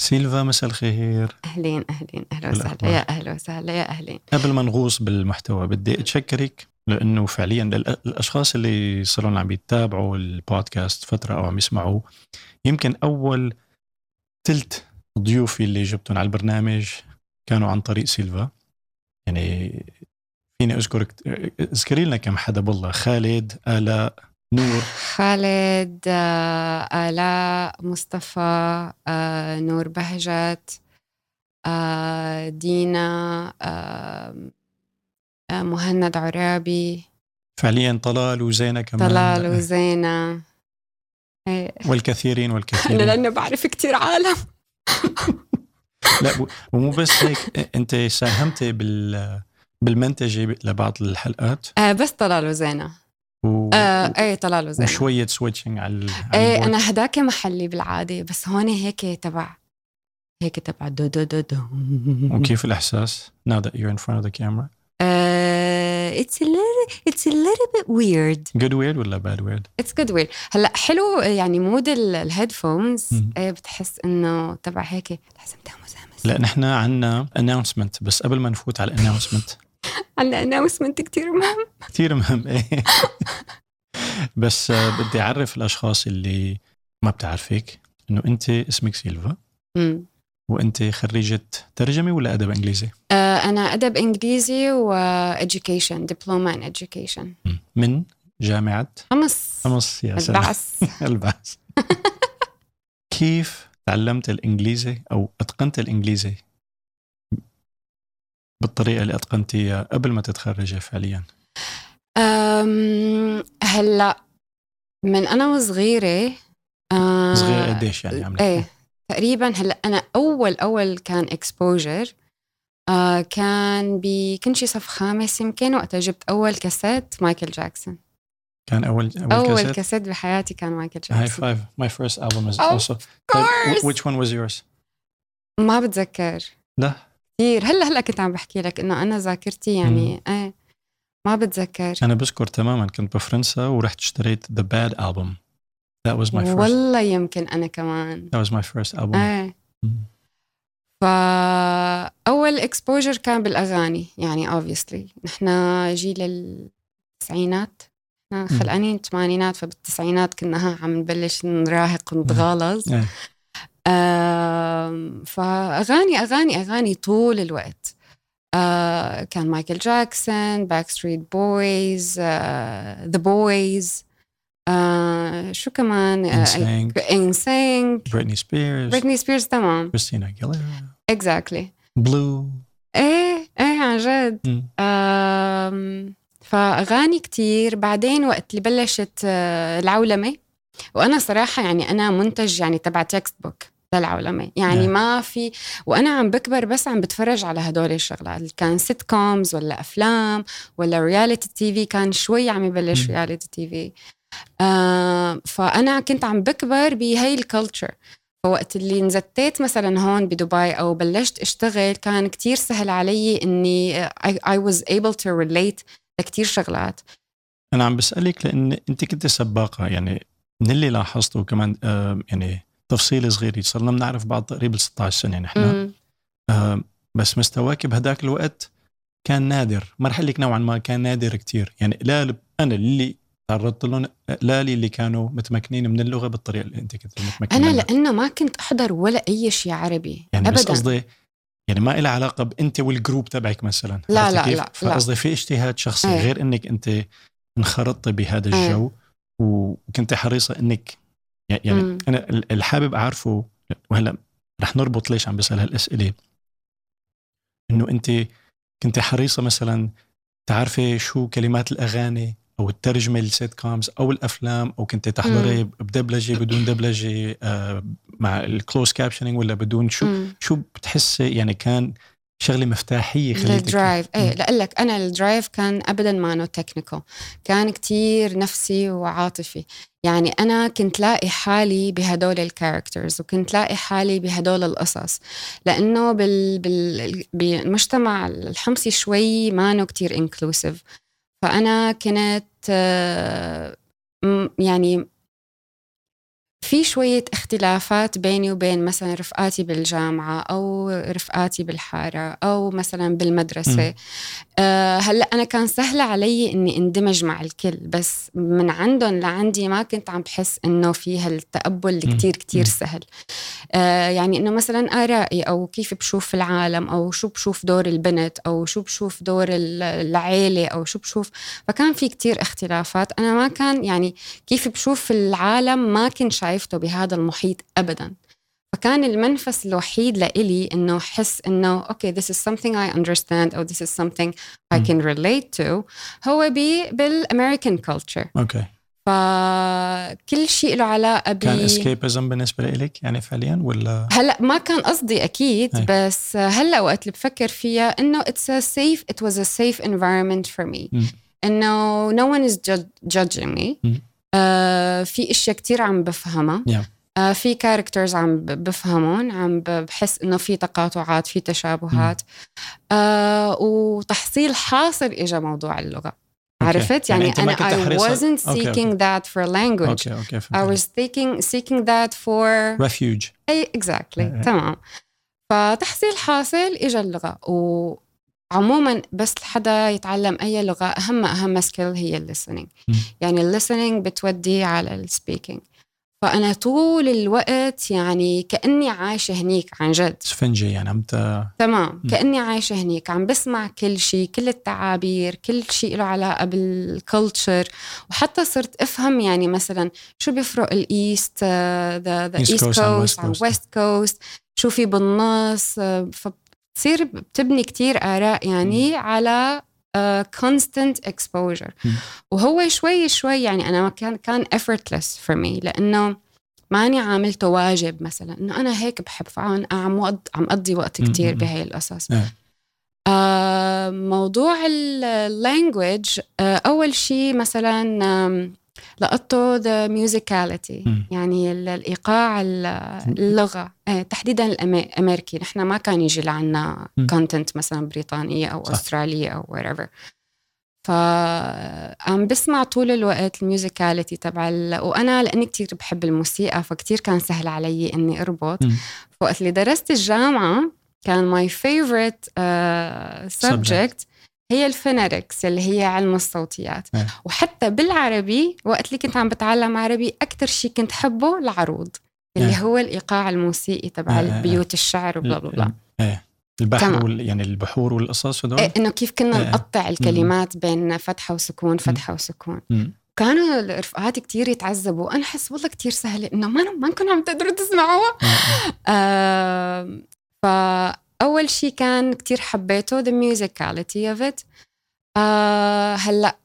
سيلفا مساء الخير. أهلين أهلين. أهلا وسهلا؟ يا أهلا وسهلا يا أهلين. قبل ما نغوص بالمحتوى بدي أتشكرك لأنه فعليا الأشخاص اللي صاروا عم يتابعوا البودكاست فترة أو عم يسمعوا يمكن أول تلت ضيوفي اللي جبتهم على البرنامج كانوا عن طريق سيلفا. يعني فيني اذكرك أذكري لنا كم حدا بالله. خالد آلاء نور. خالد آه، آلاء مصطفى آه، نور بهجت آه، دينا مهند عرابي. فعليا طلال وزينة كمان. طلال وزينة. إيه. والكثيرين أنا والكثيرين. لأنه بعرف كتير عالم. لا ومو بس هيك. أنت ساهمتي بال بالمنتجة لبعض الحلقات؟ آه، بس طلال وزينة. و... آه، إيه طلال وزينة وشوية switching على إيه. أنا هداك محلي بالعادة بس هون هيك تبع هيك تبع دو دو دو دو. وكيف الإحساس now that you're in front of the camera? uh, it's a little it's a little bit weird. Good weird ولا bad weird? It's good weird. هلأ حلو يعني مود ال headphones. إيه بتحس إنه تبع هيك. لازم مزامس لا نحن عنا announcement بس قبل ما نفوت على announcement. عندنا announcement كثير مهم. كثير مهم إيه. بس آه، بدي أعرف الأشخاص اللي ما بتعرفك إنه أنت اسمك سيلفا. وأنت خريجة ترجمة ولا أدب إنجليزي؟ آه، أنا أدب إنجليزي و education دبلومه in education. من جامعة؟ حمص. حمص يا سلام. البعث. البعث كيف تعلمت الإنجليزي أو أتقنت الإنجليزي؟ بالطريقة اللي أتقنتيها قبل ما تتخرجي فعليا؟ هلأ من أنا وصغيرة آه، صغيرة قديش يعني عملت إيه تقريبا هلأ أنا أول أول كان exposure آه كان ب كنت شي صف خامس يمكن وقتها جبت أول كاسيت مايكل جاكسون. كان أول أول, كاسيت؟ كاسيت بحياتي كان مايكل هاي جاكسون. فا my first album is Of also course. which one was yours? ما بتذكر. لا. كثير هلا هلا كنت عم بحكي لك إنه أنا ذاكرتي يعني إيه ما بتذكر. أنا بذكر تماما كنت بفرنسا ورحت اشتريت the bad album. That was my first. والله يمكن أنا كمان. That was my first album. إيه. مم. فأول اكسبوجر كان بالأغاني يعني obviously. نحن جيل التسعينات. نحن خلقانين الثمانينات فبالتسعينات كنا ها عم نبلش نراهق ونتغالظ آم، فأغاني أغاني أغاني طول الوقت. آه، كان مايكل جاكسون Backstreet Boys the boys شو كمان؟ NSYNC Britney Spears. بريتني سبيرز تمام. Christina Aguilera. Exactly Blue. إيه إيه عن جد. فأغاني كتير. بعدين وقت اللي بلشت آه، وأنا صراحة يعني أنا منتج يعني تبع textbook للعولمة يعني نعم. ما في وأنا عم بكبر بس عم بتفرج على هدول الشغلات. كان sitcoms ولا أفلام ولا reality TV كان شوي عم يبلش. reality TV آه، فأنا كنت عم بكبر بهي ال culture فوقت اللي نزلت مثلا هون بدبي أو بلشت أشتغل كان كتير سهل علي إني I was able to relate لكتير شغلات. أنا عم بسألك لأن أنت كنت سباقة. يعني من اللي لاحظته كمان آه يعني تفصيل صغير صرنا بنعرف بعض تقريبا 16 سنة نحن مم. آه بس مستواك بهداك الوقت كان نادر ما رح لك نوعا ما كان نادر كتير يعني لا ل- أنا اللي تعرضت لهم لا لي اللي كانوا متمكنين من اللغة بالطريقة اللي أنت كنت متمكن أنا. لأنه ما كنت أحضر ولا أي شيء عربي يعني بس ابدا قصدي يعني ما لها علاقة بأنت والجروب تبعك مثلا لا، لا،؟ لا،. فقصدي في اجتهاد شخصي إيه. غير إنك أنت انخرطتي بهذا إيه. الجو وكنت حريصة انك يعني مم. أنا ال- الحابب أعرفه وهلا رح نربط ليش عم بسأل هالأسئلة إنه أنت كنت حريصة مثلا تعرفي شو كلمات الأغاني أو الترجمة لل sitcoms أو الأفلام أو كنت تحضري بدبلجة بدون دبلجة آه مع ال closed captioning ولا بدون شو مم. شو بتحسي يعني كان شغلة مفتاحية خليتك الدرايف إيه مم. لأقول لك أنا ال drive كان ابدا ما نو technical كان كتير نفسي وعاطفي. يعني أنا كنت لاقي حالي بهدول ال characters وكنت لاقي حالي بهدول القصص. لأنه بال... بال... بالمجتمع الحمصي شوي ما نو كتير inclusive فأنا كنت آه، يعني في شوية اختلافات بيني وبين مثلا رفقاتي بالجامعة أو رفقاتي بالحارة أو مثلا بالمدرسة. آه هلأ أنا كان سهل علي إني اندمج مع الكل بس من عندهم لعندي ما كنت عم بحس إنه في هالتقبل اللي كتير كتير سهل. آه يعني إنه مثلا آرائي أو كيف بشوف العالم أو شو بشوف دور البنت أو شو بشوف دور العيلة أو شو بشوف فكان في كتير اختلافات. أنا ما كان يعني كيف بشوف العالم ما كنت شايفته بهذا المحيط أبدا. فكان المنفس الوحيد لإلي إنه حس إنه okay this is something I understand. أو this is something I can relate to. هو بي بال American culture. Okay فكل شيء له علاقة ب كان escapism بالنسبة لك يعني فعليا ولا؟ هلأ ما كان قصدي أكيد أي. بس هلأ وقت اللي بفكر فيها إنه it's a safe it was a safe environment for me. مم. إنه no one is jud- judging me. مم. آه في أشياء كتير عم بفهمها. Yeah. آه في characters عم بفهمهم عم بحس إنه في تقاطعات في تشابهات. آه وتحصيل حاصل اجى موضوع اللغة. عرفت؟ يعني يعني, أنا I wasn't seeking okay. that for language. okay okay I was seeking seeking that for refuge إي exactly إيه. تمام. فتحصيل حاصل اجى اللغة. وعموما بس حدا يتعلم أي لغة أهم أهم skill هي ال listening. يعني ال listening بتودي على ال speaking فأنا طول الوقت يعني كأني عايشة هنيك عن جد سفنجي يعني عم تمام. كأني عايشة هنيك عم بسمع كل شيء كل التعابير كل شيء له علاقة بال culture وحتى صرت أفهم يعني مثلا شو بيفرق ال East the East Coast عن. West Coast شو في بالنص آه، فبتصير بتبني كتير آراء يعني على constant exposure مم. وهو شوي شوي يعني أنا كان كان effortless for me لأنه ماني عاملته واجب مثلا إنه أنا هيك بحب فعم عم عم أقضي وقت كتير. بهي القصص إيه. آه موضوع ال language آه أول شيء مثلا لقطته the مم. يعني ال- الإيقاع ال- اللغة آه تحديدا الامريكي نحن ما كان يجي لعنا. content مثلا بريطانية أو صح. أسترالية أو whatever فعم بسمع طول الوقت ال musicality تبع ال... وأنا لأني كتير بحب الموسيقى فكتير كان سهل علي إني أربط مم. فوقت اللي درست الجامعة كان favorite uh, subject هي ال phonetics اللي هي علم الصوتيات إيه. وحتى بالعربي وقت اللي كنت عم بتعلم عربي أكتر شيء كنت حبه العروض اللي إيه. هو الإيقاع الموسيقي تبع إيه، إيه، إيه. البيوت الشعر وبلا بلا بلا إيه البحر تمام. وال... يعني البحور والقصص هدول إيه إنه كيف كنا إيه. نقطع الكلمات بين فتحة وسكون فتحة وسكون مم. كانوا رفقاتي كتير يتعذبوا وأنا أحس والله كتير سهلة إنه ما ما نكون عم تقدروا تسمعوها آم، فأول شيء كان كتير حبيته the musicality of it آه هلأ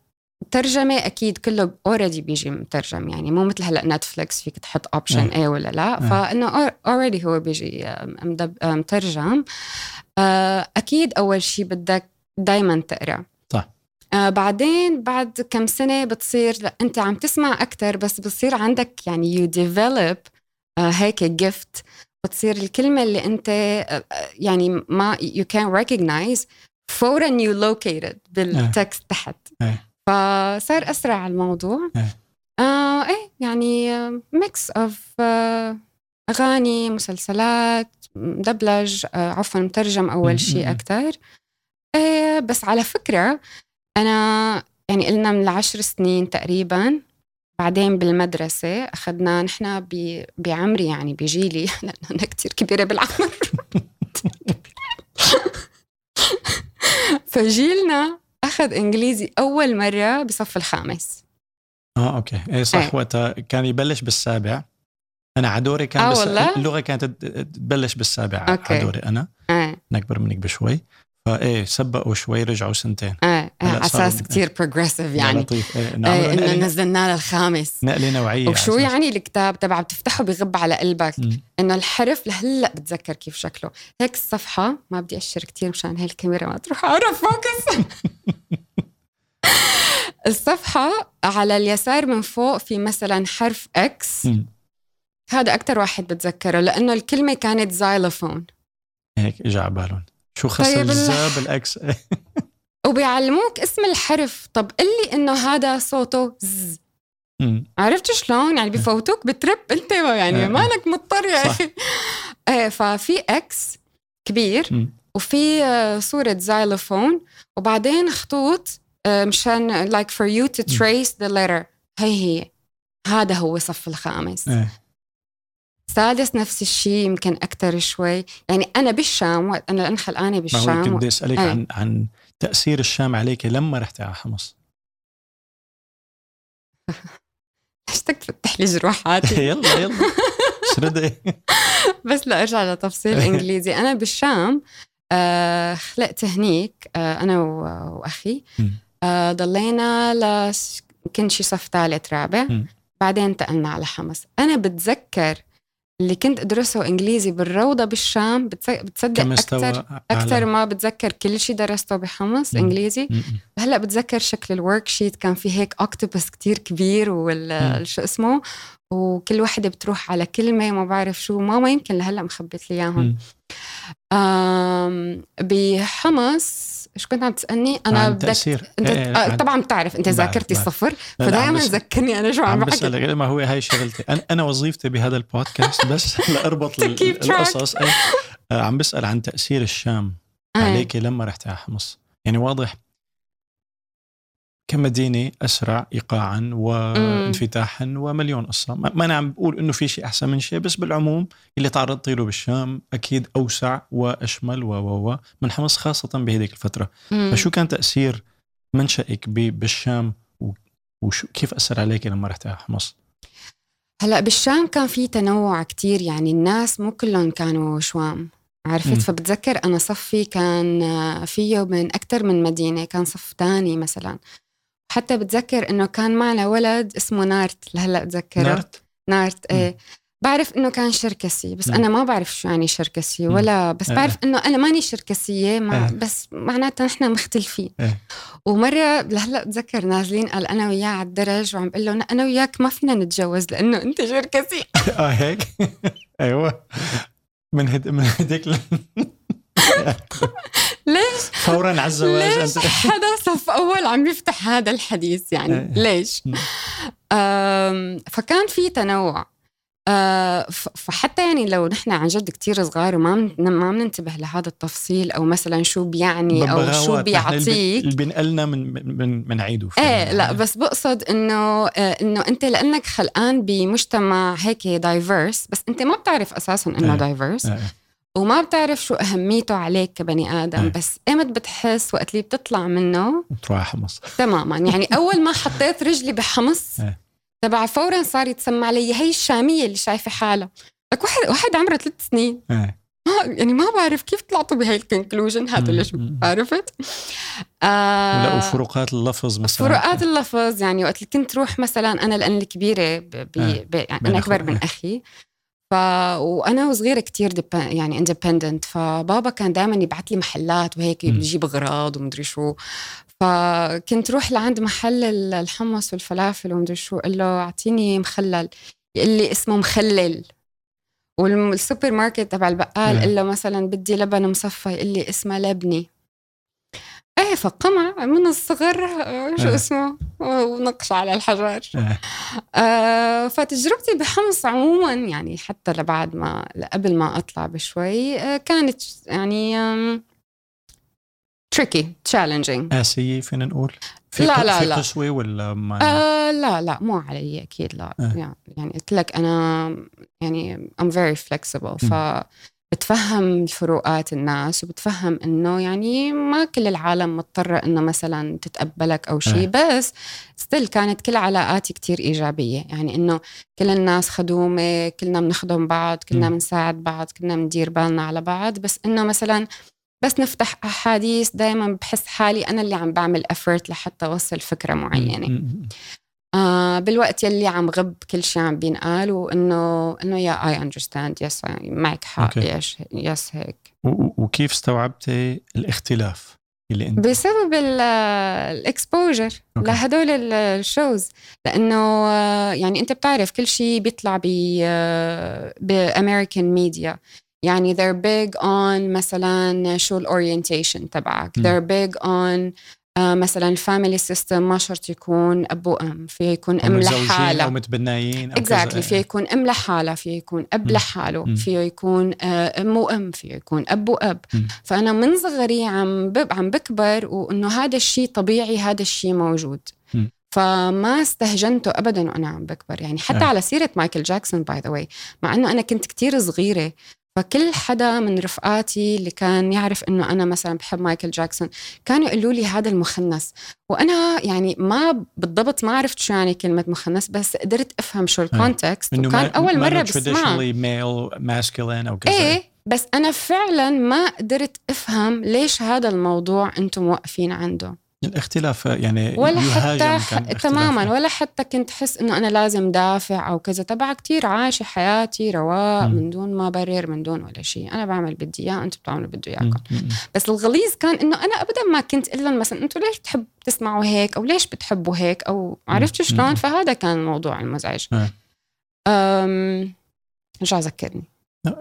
ترجمة أكيد كله already بيجي مترجم يعني مو مثل هلأ نتفليكس فيك تحط option إيه. إيه ولا لا إيه. فإنه already هو بيجي مترجم آه أكيد أول شيء بدك دايما تقرأ صح. آه بعدين بعد كم سنة بتصير لأ أنت عم تسمع أكتر بس بصير عندك يعني you develop آه هيك gift بتصير الكلمة اللي آه، آه، يعني ما you can recognize فورا you located بال text تحت إيه. فصار أسرع الموضوع إيه. آه إيه يعني mix of أغاني مسلسلات دبلج آه عفوا مترجم أول شيء. أكتر إيه بس على فكرة أنا يعني قلنا من العشر سنين تقريبا بعدين بالمدرسة أخذنا نحن بعمري يعني بجيلي. لأنه أنا كتير كبيرة بالعمر. فجيلنا أخذ إنجليزي أول مرة بصف الخامس. آه okay. إيه صح. إيه. وقتها كان يبلش بالسابع. أنا عدوري كان آه بس والله؟ اللغة كانت تبلش بالسابع. Okay. عدوري أنا. آه أنا اكبر منك بشوي. فإيه سبقوا شوي رجعوا سنتين. آه هلأ على صاروا- أساس كتير progressive يعني. لطيف إيه إيه نعمل إنه نقله نزلنا للخامس. نقلة نوعية وشو. يعني الكتاب تبع؟ بتفتحه بغب على قلبك. إنه الحرف لهلأ بتذكر كيف شكله. هيك الصفحة ما بدي أشر كتير مشان هاي الكاميرا ما تروح اعرف focus. الصفحة على اليسار من فوق في مثلا حرف X. هذا أكثر واحد بتذكره لأنه الكلمة كانت زايلوفون هيك اجى على بالهم. شو خسر طيب ال- الزا بال X وبيعلموك اسم الحرف. طب قل لي إنه هذا صوته ز. عرفت شلون؟ يعني بفوتوك بترب أنت يعني آه. مالك مضطر يا صح. أخي إيه ففي X كبير. وفي آه، صورة xylophone وبعدين خطوط آه، مشان like for you to trace the letter. هي هي. هذا هو الصف الخامس. سادس نفس الشيء يمكن أكثر شوي. يعني أنا بالشام وقت خلقانة ما هو بالشام و... بدي أسألك إيه. عن عن تأثير الشام عليك لما رحتي على حمص؟ بدك تفتح لي جروحاتي؟ يلا يلا. شردي بس لأرجع لتفصيل إنجليزي. أنا بالشام آه خلقت هنيك آه أنا و- وأخي. مم. آه ضلينا ل يمكن شي صف ثالث رابع. بعدين انتقلنا على حمص. أنا بتذكر اللي كنت أدرسه إنجليزي بالروضة بالشام بتص- بتصدق على- أكثر ما بتذكر كل شيء درسته بحمص مم. إنجليزي مم. هلأ بتذكر شكل ال worksheet كان في هيك octopus كتير كبير. وال شو اسمه وكل وحدة بتروح على كلمة ما بعرف شو ماما يمكن لهلأ مخبت لي إياهم بحمص إيش كنت عم تسألني أنا بدك تأثير أنت إيه، آه عن- طبعا بتعرف أنت ذاكرتي. صفر فدائما ذكرني أنا شو عم بحكي ما هو هاي شغلتي أنا أنا وظيفتي بهذا البودكاست بس لأربط. القصص إيه. آه، عم بسأل عن تأثير الشام آه. عليك لما رحت على حمص يعني واضح كمدينة أسرع إيقاعا وانفتاحا ومليون قصة. ما أنا عم بقول إنه في شيء أحسن من شيء بس بالعموم اللي تعرضت له بالشام أكيد أوسع وأشمل و و و من حمص خاصة بهذيك الفترة. مم. فشو كان تأثير منشأك ب- بالشام؟ وشو كيف أثر عليك لما رحت على حمص؟ هلأ بالشام كان في تنوع كتير يعني الناس مو كلهم كانوا شوام مم. عرفت فبتذكر أنا صفي كان آه، فيه من أكثر من مدينة كان صف تاني مثلا. حتى بتذكر إنه كان معنا ولد اسمه نارت لهلأ بتذكره نارت نارت إيه بعرف إنه كان شركسي بس مم. أنا ما بعرف شو يعني شركسي. ولا بس آه. بعرف إنه أنا ماني شركسية مع آه. بس معناتها نحن مختلفين إيه. ومرة لهلأ بتذكر نازلين قال أنا وياه على الدرج وعم بقول له أنا وياك ما فينا نتجوز لأنه أنت شركسي آه هيك أيوة من هد من هديك ل- ليش؟ فورا على الزواج ليش حدا صف اول عم يفتح هذا الحديث يعني. إيه. ليش؟ فكان في تنوع. ف- فحتى يعني لو نحن عن جد كتير صغار وما من ما بننتبه لهذا التفصيل أو مثلا شو بيعني أو شو بيعطيك. اللي بينقلنا من من من عيده. إيه لا بس بقصد إنه آه، إنه أنت لأنك خلقان بمجتمع هيك diverse بس أنت ما بتعرف أساسا إنه. diverse آه. وما بتعرف شو أهميته عليك كبني آدم إيه. بس ايمت بتحس وقت اللي بتطلع منه تروح على حمص تماما يعني أول ما حطيت رجلي بحمص إيه. تبع فورا صار يتسمى علي هي الشامية اللي شايفة حالها لك واحد واحد عمره ثلاث سنين إيه. ما يعني ما بعرف كيف طلعتوا بهي ال conclusion هذا مم. عرفت؟ آه ولا وفروقات اللفظ مثلا فروقات اللفظ يعني وقت اللي كنت روح مثلا أنا لأن الكبيرة ب... ب... آه. ب... يعني أنا أكبر. من أخي ف وأنا وصغيرة كتير دب... يعني independent فبابا كان دائما يبعث لي محلات وهيك مم. بيجيب أغراض ومدري شو فكنت روح لعند محل ال- الحمص والفلافل ومدري شو قال له أعطيني مخلل يقول لي اسمه مخلل والسوبر ماركت تبع البقال. قال له مثلا بدي لبن مصفى يقول لي اسمه لبني إيه فقمع من الصغر آه، شو آه. اسمه ونقش على الحجر آه. آه فتجربتي بحمص عموما يعني حتى لبعد ما قبل ما أطلع بشوي آه كانت يعني tricky challenging آسية فينا نقول في لا، لا، في لا. قسوة ولا ما آه لا لا مو علي أكيد لا آه. يعني, قلت لك أنا يعني I'm very flexible ف بتفهم الفروقات الناس وبتفهم إنه يعني ما كل العالم مضطره إنه مثلا تتقبلك أو شيء بس still كانت كل علاقاتي كتير إيجابية. يعني إنه كل الناس خدومة كلنا بنخدم بعض كلنا مم. بنساعد بعض كلنا بندير بالنا على بعض. بس إنه مثلا بس نفتح أحاديث دائما بحس حالي أنا اللي عم بعمل effort لحتى أوصل فكرة معينة. م- آه بالوقت يلي عم غب كل شيء عم بينقال وإنه إنه yeah I understand yes معك حق. yes yes هيك. وكيف استوعبتي الاختلاف اللي أنت؟ بسبب ال exposure. لهدول ال- ال shows. لأنه آه، يعني أنت بتعرف كل شيء بيطلع ب ب American media. يعني they're big on مثلا شو ال orientation تبعك. they're big on آه مثلا ال family system ما شرط يكون اب وام فيه يكون أم لحالها أو متبنيين أو exactly كذا. فيه يكون أم لحالها فيه يكون أب. لحاله. فيه يكون آه، أم وام فيه يكون أب واب. فأنا من صغري عم بب عم بكبر وإنه هذا الشيء طبيعي هذا الشيء موجود. فما استهجنته ابدا وأنا عم بكبر يعني حتى آه. على سيرة مايكل جاكسون by the way مع إنه أنا كنت كتير صغيرة فكل حدا من رفقاتي اللي كان يعرف إنه أنا مثلا بحب مايكل جاكسون كانوا يقولوا لي هذا المخنث وأنا يعني ما بالضبط ما عرفت شو يعني كلمة مخنث بس قدرت أفهم شو ال context إنه وكان ما- أول مرة كذا. إيه بس أنا فعلا ما قدرت أفهم ليش هذا الموضوع أنتم موقفين عنده. الاختلاف يعني ولا حتى. تماما ولا حتى كنت حس إنه أنا لازم دافع أو كذا تبع كتير عايشة حياتي رواق. من دون ما برر من دون ولا شيء أنا بعمل بدي إياه أنتم بتعملوا مم. اياكم. بس الغليظ كان إنه أنا ابدا ما كنت إلا مثلا أنتم ليش بتحب تسمعوا هيك أو ليش بتحبوا هيك أو عرفت. شلون. فهذا كان الموضوع المزعج آه. رجع ذكرني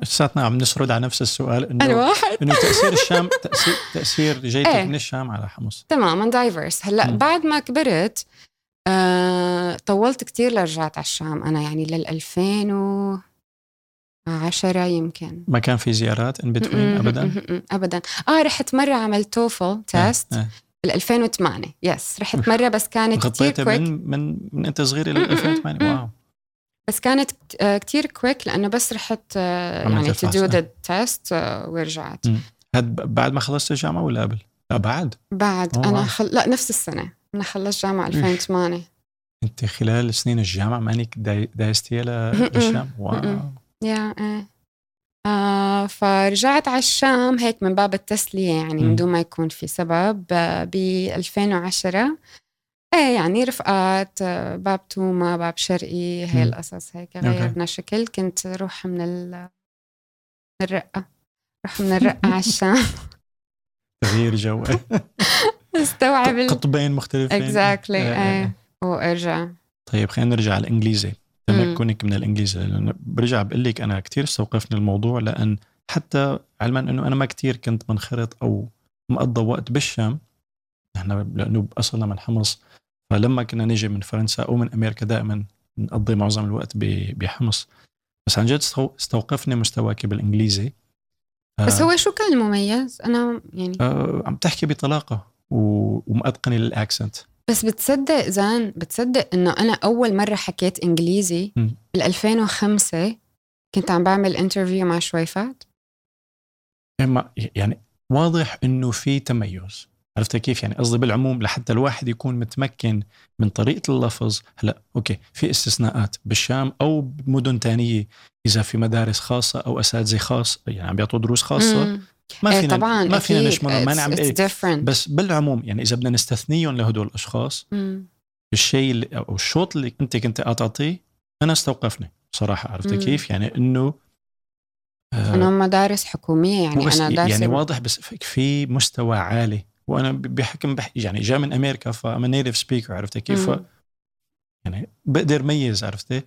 لساتنا عم نسرد على نفس السؤال إنه واحد. إنه تأثير الشام تاثير تأثير جيتك إيه. من الشام على حمص. تماما diverse هلأ مم. بعد ما كبرت آه طولت كتير لرجعت على الشام. أنا يعني لل 2010 يمكن. ما كان في زيارات in between ابدا؟ ابدا. آه رحت مرة عملت TOEFL test. بال 2008 yes رحت مرة بس كانت غطيتها quick من من من أنت صغير م- إلى م- م- 2008 م. wow. بس كانت آه، كتير quick لأنه بس رحت آه، يعني to do آه. the test ورجعت. هاد بعد ما خلصت الجامعة ولا قبل؟ لا بعد بعد أوه، أنا. خل... لا نفس السنة أنا خلصت جامعة إيش. 2008 أنت خلال سنين الجامعة مانك داي- دايستيها ل- للشام واو. يا إيه آه فرجعت على الشام هيك من باب التسلية يعني. من دون ما يكون في سبب ب 2010 إيه يعني رفقات باب توما باب شرقي هي. القصص هيك غيرنا شكل. كنت روح من ال- من الرقة. روح من الرقة على الشام. تغيير جو. استوعب. قطبين مختلفين. اكزاكتلي آه، آه، إيه. وأرجع. طيب خلينا نرجع على الإنجليزي. تمكنك من الإنجليزي. لأن برجع بقول لك أنا كثير استوقفني الموضوع لأن حتى علما إنه أنا ما كثير كنت منخرط أو مقضى وقت بالشام. نحن لأنه باصلنا من حمص فلما كنا نيجي من فرنسا أو من أمريكا دائما نقضي معظم الوقت بحمص. بس عن جد استو- استوقفني مستواك بالإنجليزي. آه، بس هو شو كان المميز؟ أنا يعني آه عم تحكي بطلاقة ومأتقنة لل accent. بس بتصدق زان بتصدق إنه أنا أول مرة حكيت إنجليزي. بال 2005 كنت عم بعمل interview مع شويفات إما يعني واضح إنه في تميز. عرفت كيف يعني قصدي بالعموم لحتى الواحد يكون متمكن من طريقة اللفظ هلا okay في استثناءات بالشام أو بمدن تانية إذا في مدارس خاصة أو أساتذة خاص يعني عم بيعطوا دروس خاصة مم. ما إيه فينا طبعا ما فينا. نشملهم ما نعم إيه. بس بالعموم يعني إذا بدنا نستثنيهم لهدول الأشخاص مم. الشيء أو الشوط اللي أنت كنت تعطيه أنا استوقفني صراحة عرفت مم. كيف يعني إنه آه، أنا مدارس حكومية يعني أنا دارسه يعني واضح بس في مستوى عالي وأنا بحكم بح يعني جاي من أمريكا فانا native speaker عرفت كيف. ف- يعني بقدر ميز عرفتي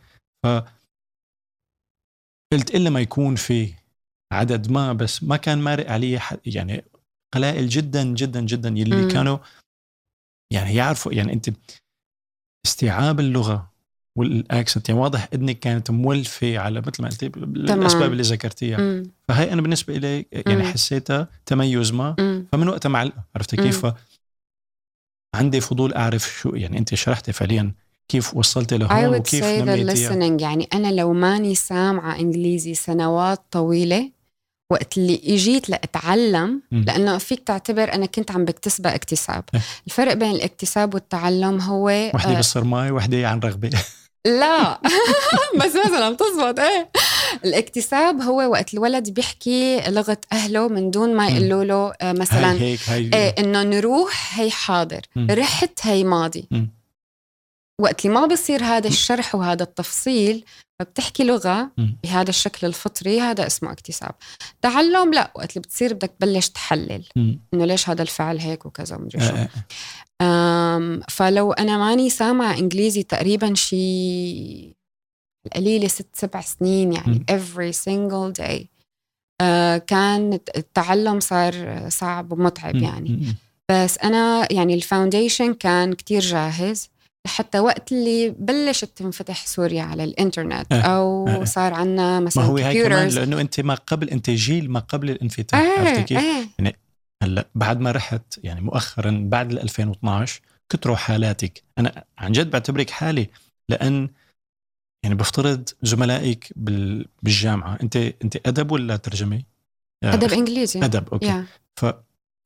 ف قلت إلا ما يكون في عدد ما بس ما كان مارق علي حد يعني قلائل جدا جدا جدا يلي مم. كانوا يعني يعرفوا يعني أنت استيعاب اللغة والاكسنت يعني واضح إنك كانت مولفة على مثل ما أنت الأسباب اللي ذكرتيها. فهي أنا بالنسبة لي يعني مم. حسيتها تميز ما مم. فمن وقتها معلقة عرفت كيف عندي فضول أعرف شو يعني أنت شرحتي فعليا كيف وصلتي I لهون وكيف نميتيها يعني أنا لو ماني سامعة إنجليزي سنوات طويلة وقت اللي إجيت لأتعلم. لأنه فيك تعتبر أنا كنت عم بكتسبها اكتساب إيه. الفرق بين الاكتساب والتعلم هو وحدة آه، بالصرماي وحدة عن رغبة لا. بس مثلا عم تزبط إيه. الاكتساب هو وقت الولد بيحكي لغة أهله من دون ما يقولوا له آه، مثلا هاي هيك هاي إيه إنه نروح هي حاضر. رحت هي ماضي. وقت اللي ما بصير هذا الشرح وهذا التفصيل فبتحكي لغة. بهذا الشكل الفطري هذا اسمه اكتساب تعلم لا وقت اللي بتصير بدك تبلش تحلل. إنه ليش هذا الفعل هيك وكذا ومدري شو آه، آه. فلو أنا ماني سامعة إنجليزي تقريبا شي قليلة ست سبع سنين يعني every single day كان التعلم صار صعب ومتعب. يعني. بس أنا يعني الفاونديشن كان كتير جاهز لحتى وقت اللي بلشت تنفتح سوريا على الإنترنت آه، أو آه. صار عنا ما مثلا هو هي كمان. لأنه أنت ما قبل أنت جيل ما قبل الانفتاح عرفتي إيه كيف؟ إيه هلأ بعد ما رحت يعني مؤخرا بعد ال 2012 كتروا حالاتك أنا عن جد بعتبرك حالي لأن يعني بفترض زملائك بال- بالجامعة أنت أنت أدب ولا ترجمة؟ أدب إنجليزي أدب أوكي يا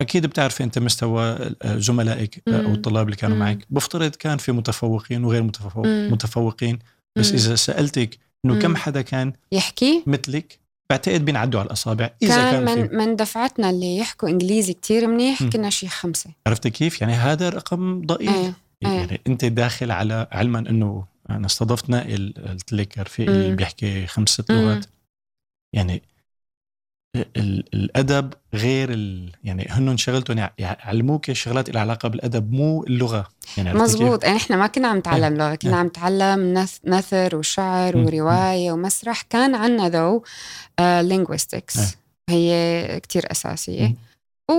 فاكيد بتعرفي أنت مستوى آه، زملائك آه، أو. الطلاب اللي كانوا. معك بفترض كان في متفوقين وغير متفوق. متفوقين بس. إذا سألتك إنه كم. حدا كان يحكي مثلك بعتقد بينعدوا على الأصابع إذا كان كان, من من دفعتنا اللي يحكوا إنجليزي كتير منيح. كنا شي خمسة عرفتي كيف؟ يعني هذا رقم ضئيل إيه إيه يعني أنت داخل على علما إنه أنا استضفت نائل قلت لك رفيق اللي مم. بيحكي خمس ست. لغات يعني الأدب غير ال يعني هن شغلتهم يع- يعلموك شغلات لها علاقة بالأدب مو اللغة يعني؟ مزبوط يعني إحنا ما كنا عم نتعلم لغة كنا إيه. عم نتعلم نث- نثر وشعر. ورواية ومسرح كان عنا ذو إيه. لينغويستكس هي كتير أساسية مم.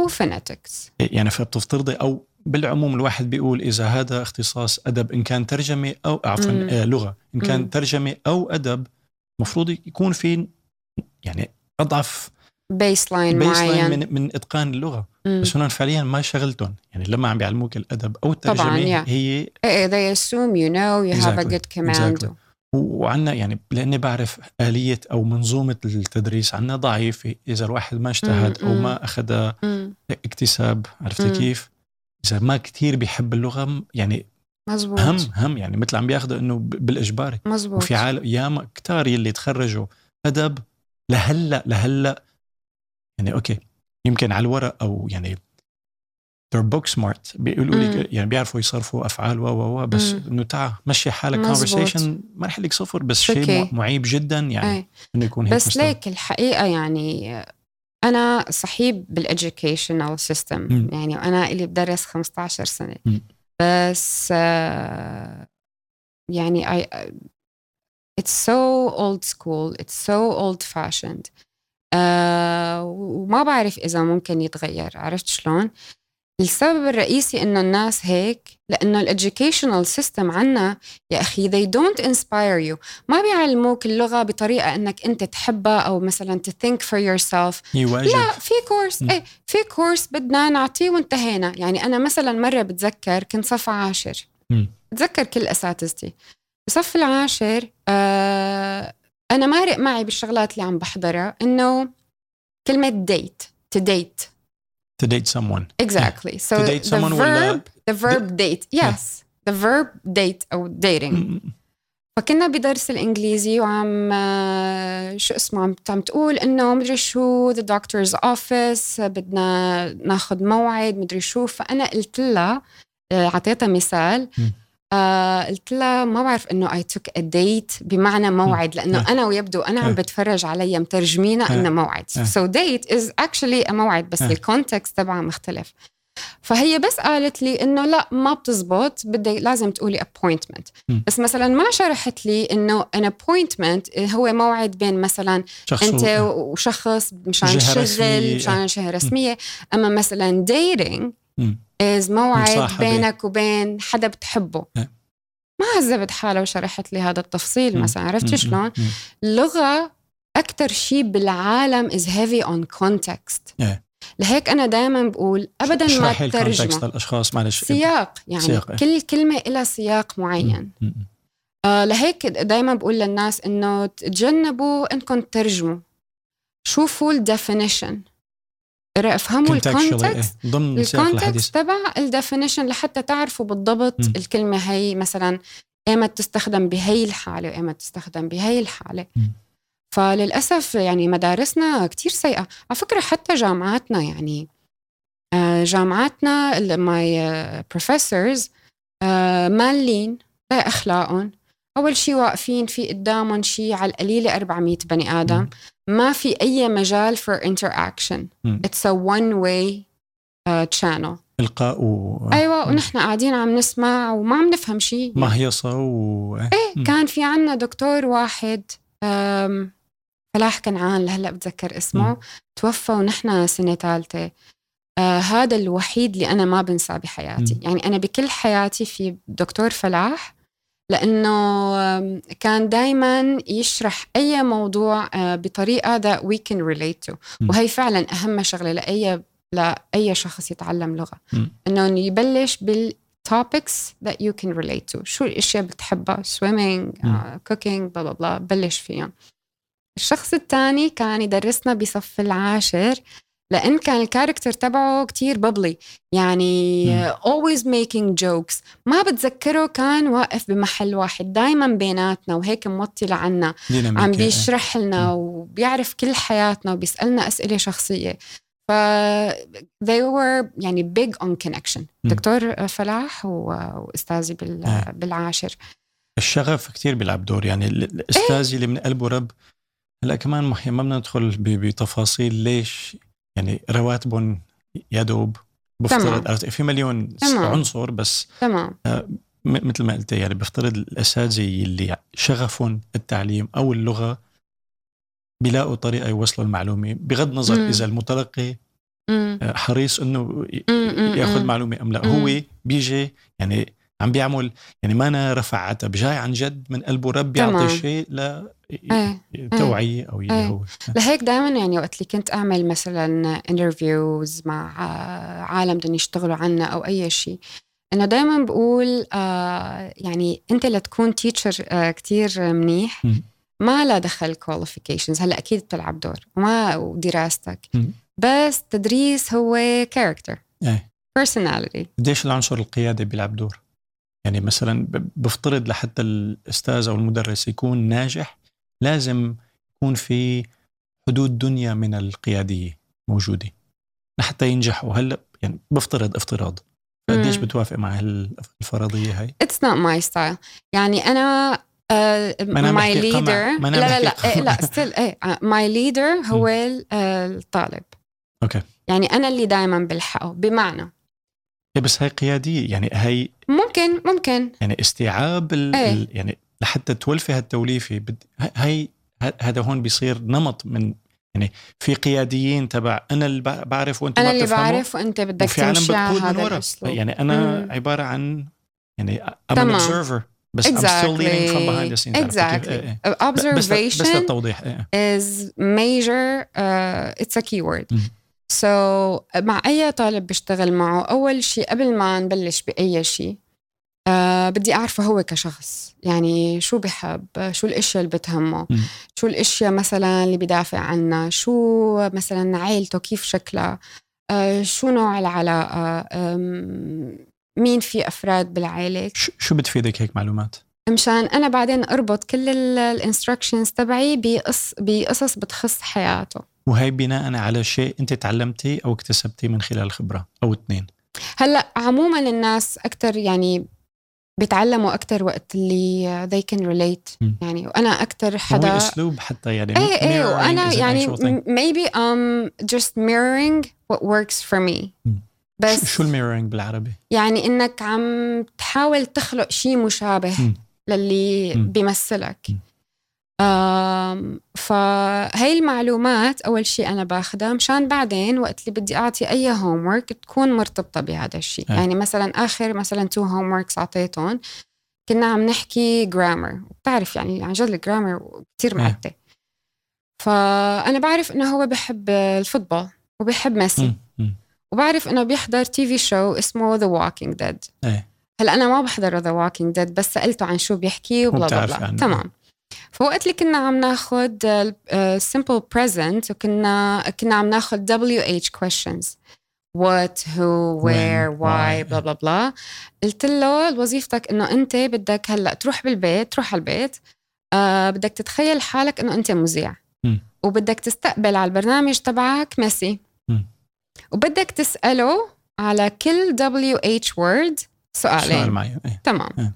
وفونetics يعني فبتفترضي أو بالعموم الواحد بيقول إذا هذا اختصاص أدب إن كان ترجمة أو عفوا. آه لغة إن كان مم. ترجمة أو أدب المفروض يكون في يعني أضعف base لاين معين من من إتقان اللغة مم. بس هنا فعليا ما شغلتهم يعني لما عم بيعلموك الأدب أو الترجمة طبعاً، yeah. هي إيه they assume you know you have a Exactly. good command Exactly. وعنا يعني لأني بعرف آلية أو منظومة التدريس عنا ضعيفة إذا الواحد ما اجتهد أو. ما أخذ. اكتساب عرفتي. كيف؟ إذا ما كتير بيحب اللغة يعني مزبوط هم هم يعني مثل عم بياخذوا إنه بالاجباري مزبوط وفي عالم ياما كتار يلي تخرجوا أدب لهلأ لهلأ يعني أوكي يمكن على الورق أو يعني they're book smart بيقولوا. لك يعني بيعرفوا يصرفوا أفعال و و و بس. إنه تعا مشي حالك conversation ما رح لك صفر بس. شيء مع- معيب جدا يعني إيه. إنه يكون هيك بس مستوى. ليك الحقيقة يعني أنا صحيب بالeducational system مم. يعني أنا إلي بدرس 15 سنة مم. بس آه، يعني I, it's so old school it's so old fashioned آه، وما بعرف إذا ممكن يتغير عرفت شلون؟ السبب الرئيسي إنه الناس هيك لأنه ال educational system عنا يا أخي they don't inspire you ما بيعلموك اللغة بطريقة إنك أنت تحبها أو مثلا to think for yourself هي واجب لا في كورس. إيه في كورس بدنا نعطيه وانتهينا يعني أنا مثلا مرة بتذكر كنت صف عاشر مم. بتذكر كل أساتذتي بصف العاشر آه أنا مارق معي بالشغلات اللي عم بحضرها إنه كلمة date to date. To date someone. Exactly. So to date the someone ولا verb the verb date. Yes. The verb date أو dating. فكنا بدرس الإنجليزي وعم آه، شو اسمه عم عم تقول إنه مدري شو the doctor's office بدنا ناخذ موعد مدري شو. فأنا قلت لها آه، اعطيتها مثال. مم. آه قلت لها ما بعرف إنه I took a date بمعنى موعد لأنه آه. أنا ويبدو أنا عم آه. بتفرج علي مترجمينها آه. إنه موعد. So date is actually موعد بس. ال context تبعها مختلف فهي بس قالت لي إنه لا ما بتزبط بدك لازم تقولي appointment مم. بس مثلا ما شرحت لي إنه an appointment هو موعد بين مثلا شخص أنت وشخص مشان شغل. مشان شهر رسمية أما مثلا dating مم. از موعد. بينك وبين حدا بتحبه إيه. ما هذبت حالها وشرحت لي هذا التفصيل. مثلا عرفت. شلون. اللغة أكثر شيء بالعالم heavy on context إيه. لهيك أنا دائما بقول ابدا ما تترجمه للأشخاص معلش سياق يعني سياق، إيه. كل كلمة لها سياق معين. آه لهيك دائما بقول للناس إنه تجنبوا إنكم تترجموا شوفوا ال definition افهموا ال context إيه. ضمن ال context تبع ال definition لحتى تعرفوا بالضبط مم. الكلمة هي مثلا ايمت تستخدم بهي الحالة وايمت تستخدم بهي الحالة مم. فللأسف يعني مدارسنا كتير سيئة على فكرة حتى جامعاتنا يعني آه، جامعاتنا my professors مالين لا اخلاقهم أول شيء واقفين في قدامهم شيء على القليلة 400 بني مم. ما في أي مجال for interaction. it's a one way uh, channel. إلقاء و مم. ونحن قاعدين عم نسمع وما عم نفهم شيء مهيصه و إيه. كان في عنا دكتور واحد فلاح كنعان لهلأ بتذكر اسمه مم. توفى ونحن سنة ثالثة. آه هذا الوحيد اللي أنا ما بنساه بحياتي. مم. يعني أنا بكل حياتي في دكتور فلاح لأنه كان دائما يشرح أي موضوع آه، بطريقة we can relate to مم. وهي فعلا أهم شغلة لأي لأي شخص يتعلم لغة. إنه يبلش بال topics that you can relate to شو الأشياء بتحبها swimming مم. uh, بلا بلا بلش فيهم الشخص الثاني كان يدرسنا بصف العاشر لأن كان الكاركتر تبعه كتير ببلي يعني مم. always making jokes ما بتذكره كان واقف بمحل واحد دايما بيناتنا وهيك موطي عنا ديناميكية عم إيه. بيشرح لنا مم. وبيعرف كل حياتنا وبيسألنا أسئلة شخصية ف they were يعني big on connection مم. دكتور فلاح و- وأستاذي بال... آه. بالعاشر الشغف كتير بيلعب دور يعني ال- الاستاذ اللي من قلبه رب هلأ كمان ما بدنا ندخل بتفاصيل ليش يعني رواتبهم يا دوب بفترض. عرفت، في مليون تمام. عنصر بس تمام م- مثل ما قلت يعني بفترض الأساتذة اللي شغفهم التعليم أو اللغة بيلاقوا طريقة يوصلوا المعلومة بغض النظر مم. إذا المتلقي مم. آه، حريص إنه. يأخذ. معلومة أم لا مم. هو بيجي يعني عم بيعمل يعني ما أنا رفع عتب جاي عن جد من قلبه رب. يعطي شيء ل إيه توعية أو اللي إيه. هو لهيك دائما يعني وقت اللي كنت أعمل مثلا interviews مع آه، عالم بدهم يشتغلوا عنا أو أي شيء انه دائما بقول آه يعني أنت لتكون teacher آه كتير منيح. ما لا دخل qualifications هلأ أكيد بتلعب دور. وما ودراستك. بس تدريس هو character إيه. Personality. قديش العنصر القيادي بيلعب دور؟ يعني مثلا بفترض لحتى الأستاذ أو المدرس يكون ناجح لازم يكون في حدود دنيا من القيادية موجودة لحتى ينجحوا. هلا يعني بفترض افتراض. قديش. بتوافق مع الفرضية هاي؟ It's not my style. يعني أنا آه أنا my بحكي قمع. leader ما أنا لا لا لا إيه لا آه، my leader هو آه، الطالب. أوكي. يعني أنا اللي دائما بلحقه. بمعنى بس هاي قيادية يعني هاي ممكن ممكن. يعني استيعاب ال إيه. ال يعني لحتى تولفي هالتوليفة بد- هاي هذا هون بيصير نمط من يعني في قياديين تبع أنا اللي بع- بعرف وانت أنا ما اللي بعرف وأنت بدك وفي تمشي على هذا الأسلوب. يعني أنا مم. عبارة عن يعني I'm an observer بس I'm still leading from behind the scenes. exactly. إيه إيه. ب- بس observation للتوضيح إيه. is major uh, it's a keyword. مم. so مع أي طالب بشتغل معه أول شيء قبل ما نبلش بأي شيء آه بدي أعرفه هو كشخص يعني شو بحب شو الإشياء اللي بتهمه مم. شو الإشياء مثلا اللي بدافع عنها شو مثلا عائلته كيف شكلها آه شو نوع العلاقة مين في أفراد بالعائله شو بتفيدك هيك معلومات؟ مشان أنا بعدين أربط كل ال instructions تبعي بقص بقصص بتخص حياته وهي بناء على شيء أنت تعلمتيه أو اكتسبتيه من خلال خبرة أو اثنين هلأ عموما الناس أكثر يعني بيتعلموا أكثر وقت اللي they can relate مم. يعني وأنا أكثر هو حدا أسلوب حتى يعني إيه mirroring وأنا يعني. م- maybe I'm just mirroring what works for me مم. بس شو- الميرورينج بالعربي؟ يعني إنك عم تحاول تخلق شيء مشابه مم. للي مم. بيمثلك مم. فهي المعلومات أول شيء أنا باخدها مشان بعدين وقت اللي بدي أعطي أي homework تكون مرتبطة بهذا الشيء أي. يعني مثلا آخر مثلا two homeworks أعطيتهم كنا عم نحكي grammar بتعرف يعني عن جد ال grammar كثير أي. معقدة فأنا بعرف إنه هو بحب ال football وبحب ميسي. وبعرف إنه بيحضر TV شو اسمه The Walking Dead هلأ أنا ما بحضر The Walking Dead بس سألته عن شو بيحكي و bla bla عنه. تمام فوقت اللي كنا عم ناخذ simple present وكنا كنا عم ناخذ WH questions. What who where why. بلا بلا بلا قلت له وظيفتك إنه أنت بدك هلأ تروح بالبيت تروح على البيت آه بدك تتخيل حالك إنه أنت مذيع. وبدك تستقبل على البرنامج تبعك ميسي. وبدك تسأله على كل WH word سؤال سؤالين معي إيه. تمام.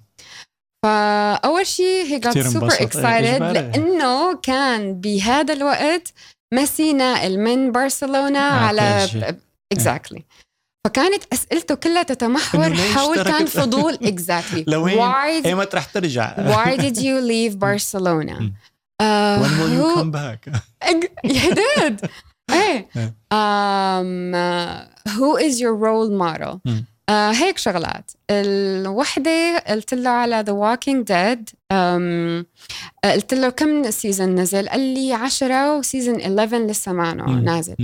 فأول شيء هي. إيه، excited إجباري. لأنه كان بهذا الوقت ميسي ناقل من برشلونة على على exactly. فكانت أسئلته كلها تتمحور حول كان فضول. Exactly. لوين؟ why ايمت رح ترجع. why did you leave Barcelona? uh, when will you come back? you did. إيه. um, uh, who is your role model. آه هيك شغلات الوحدة قلت له على The Walking Dead أم آه، قلت له كم season نزل قال لي 10 و season 11 لسه ما. نازل.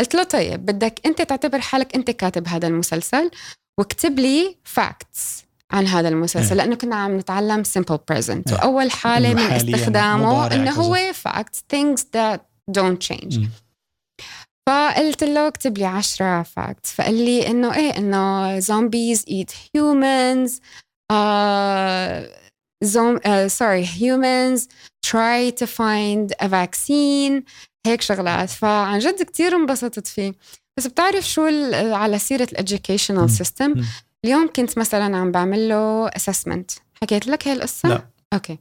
قلت له طيب بدك أنت تعتبر حالك أنت كاتب هذا المسلسل واكتب لي facts عن هذا المسلسل إيه. لأنه كنا عم نتعلم simple present إيه. واول حالة من استخدامه إنه. هو facts things that don't change مم. فقلت له اكتب لي 10 facts فقال لي إنه إيه إنه humans uh, zom uh, sorry humans try to find a vaccine هيك شغلات فعن جد كتير انبسطت فيه بس بتعرف شو على. ال educational system مم. اليوم كنت مثلا عم بعمل له assessment حكيت لك هي القصة؟ لا. okay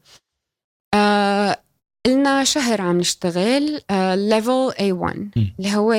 آه لنا شهر عم نشتغل level uh, A1 اللي هو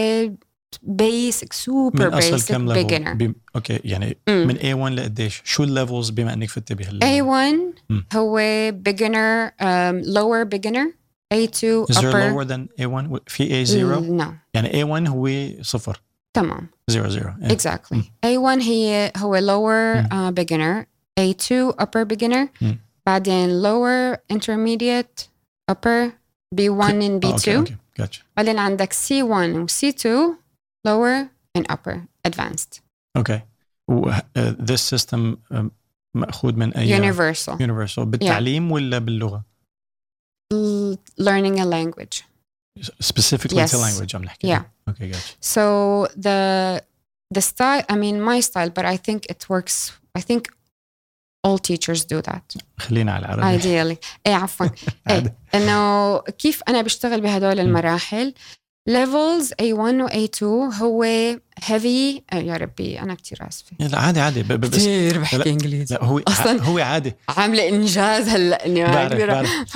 بيسك سوبر بيسك بيجنر أوكي يعني مم. من A1 لقديش؟ شو ال levels بما إنك فتي بهال A1 هو beginner lower beginner A2 upper Is lower than A1 في A0؟ نعم يعني A1 هو صفر. تمام. 00 exactly exactly. A1 هي هو lower uh, beginner A2 upper beginner مم. بعدين lower intermediate upper B1 and آه، اوكي B2 اوكي gotcha. بعدين عندك C1 و C2 lower and upper advanced اوكي و uh, this system um, ماخوذ من اي universal universal بالتعليم ولا باللغه L- learning a language specifically to Yes. language عم نحكي Yeah. اوكي gotcha. So the the style, I mean my style, but I think it works. I think all teachers do that. خلينا على العربي ideally. إيه عفوا. عادي. إنه كيف أنا بشتغل بهدول المراحل؟ Levels A1 و A2 هو heavy. آه يا ربي أنا كتير آسفة. لا عادي عادي. ب- ب- بس كثير. بحكي إنجليزي. لا هو أصلاً- هو عادي. عاملة إنجاز هلأ إني بعرف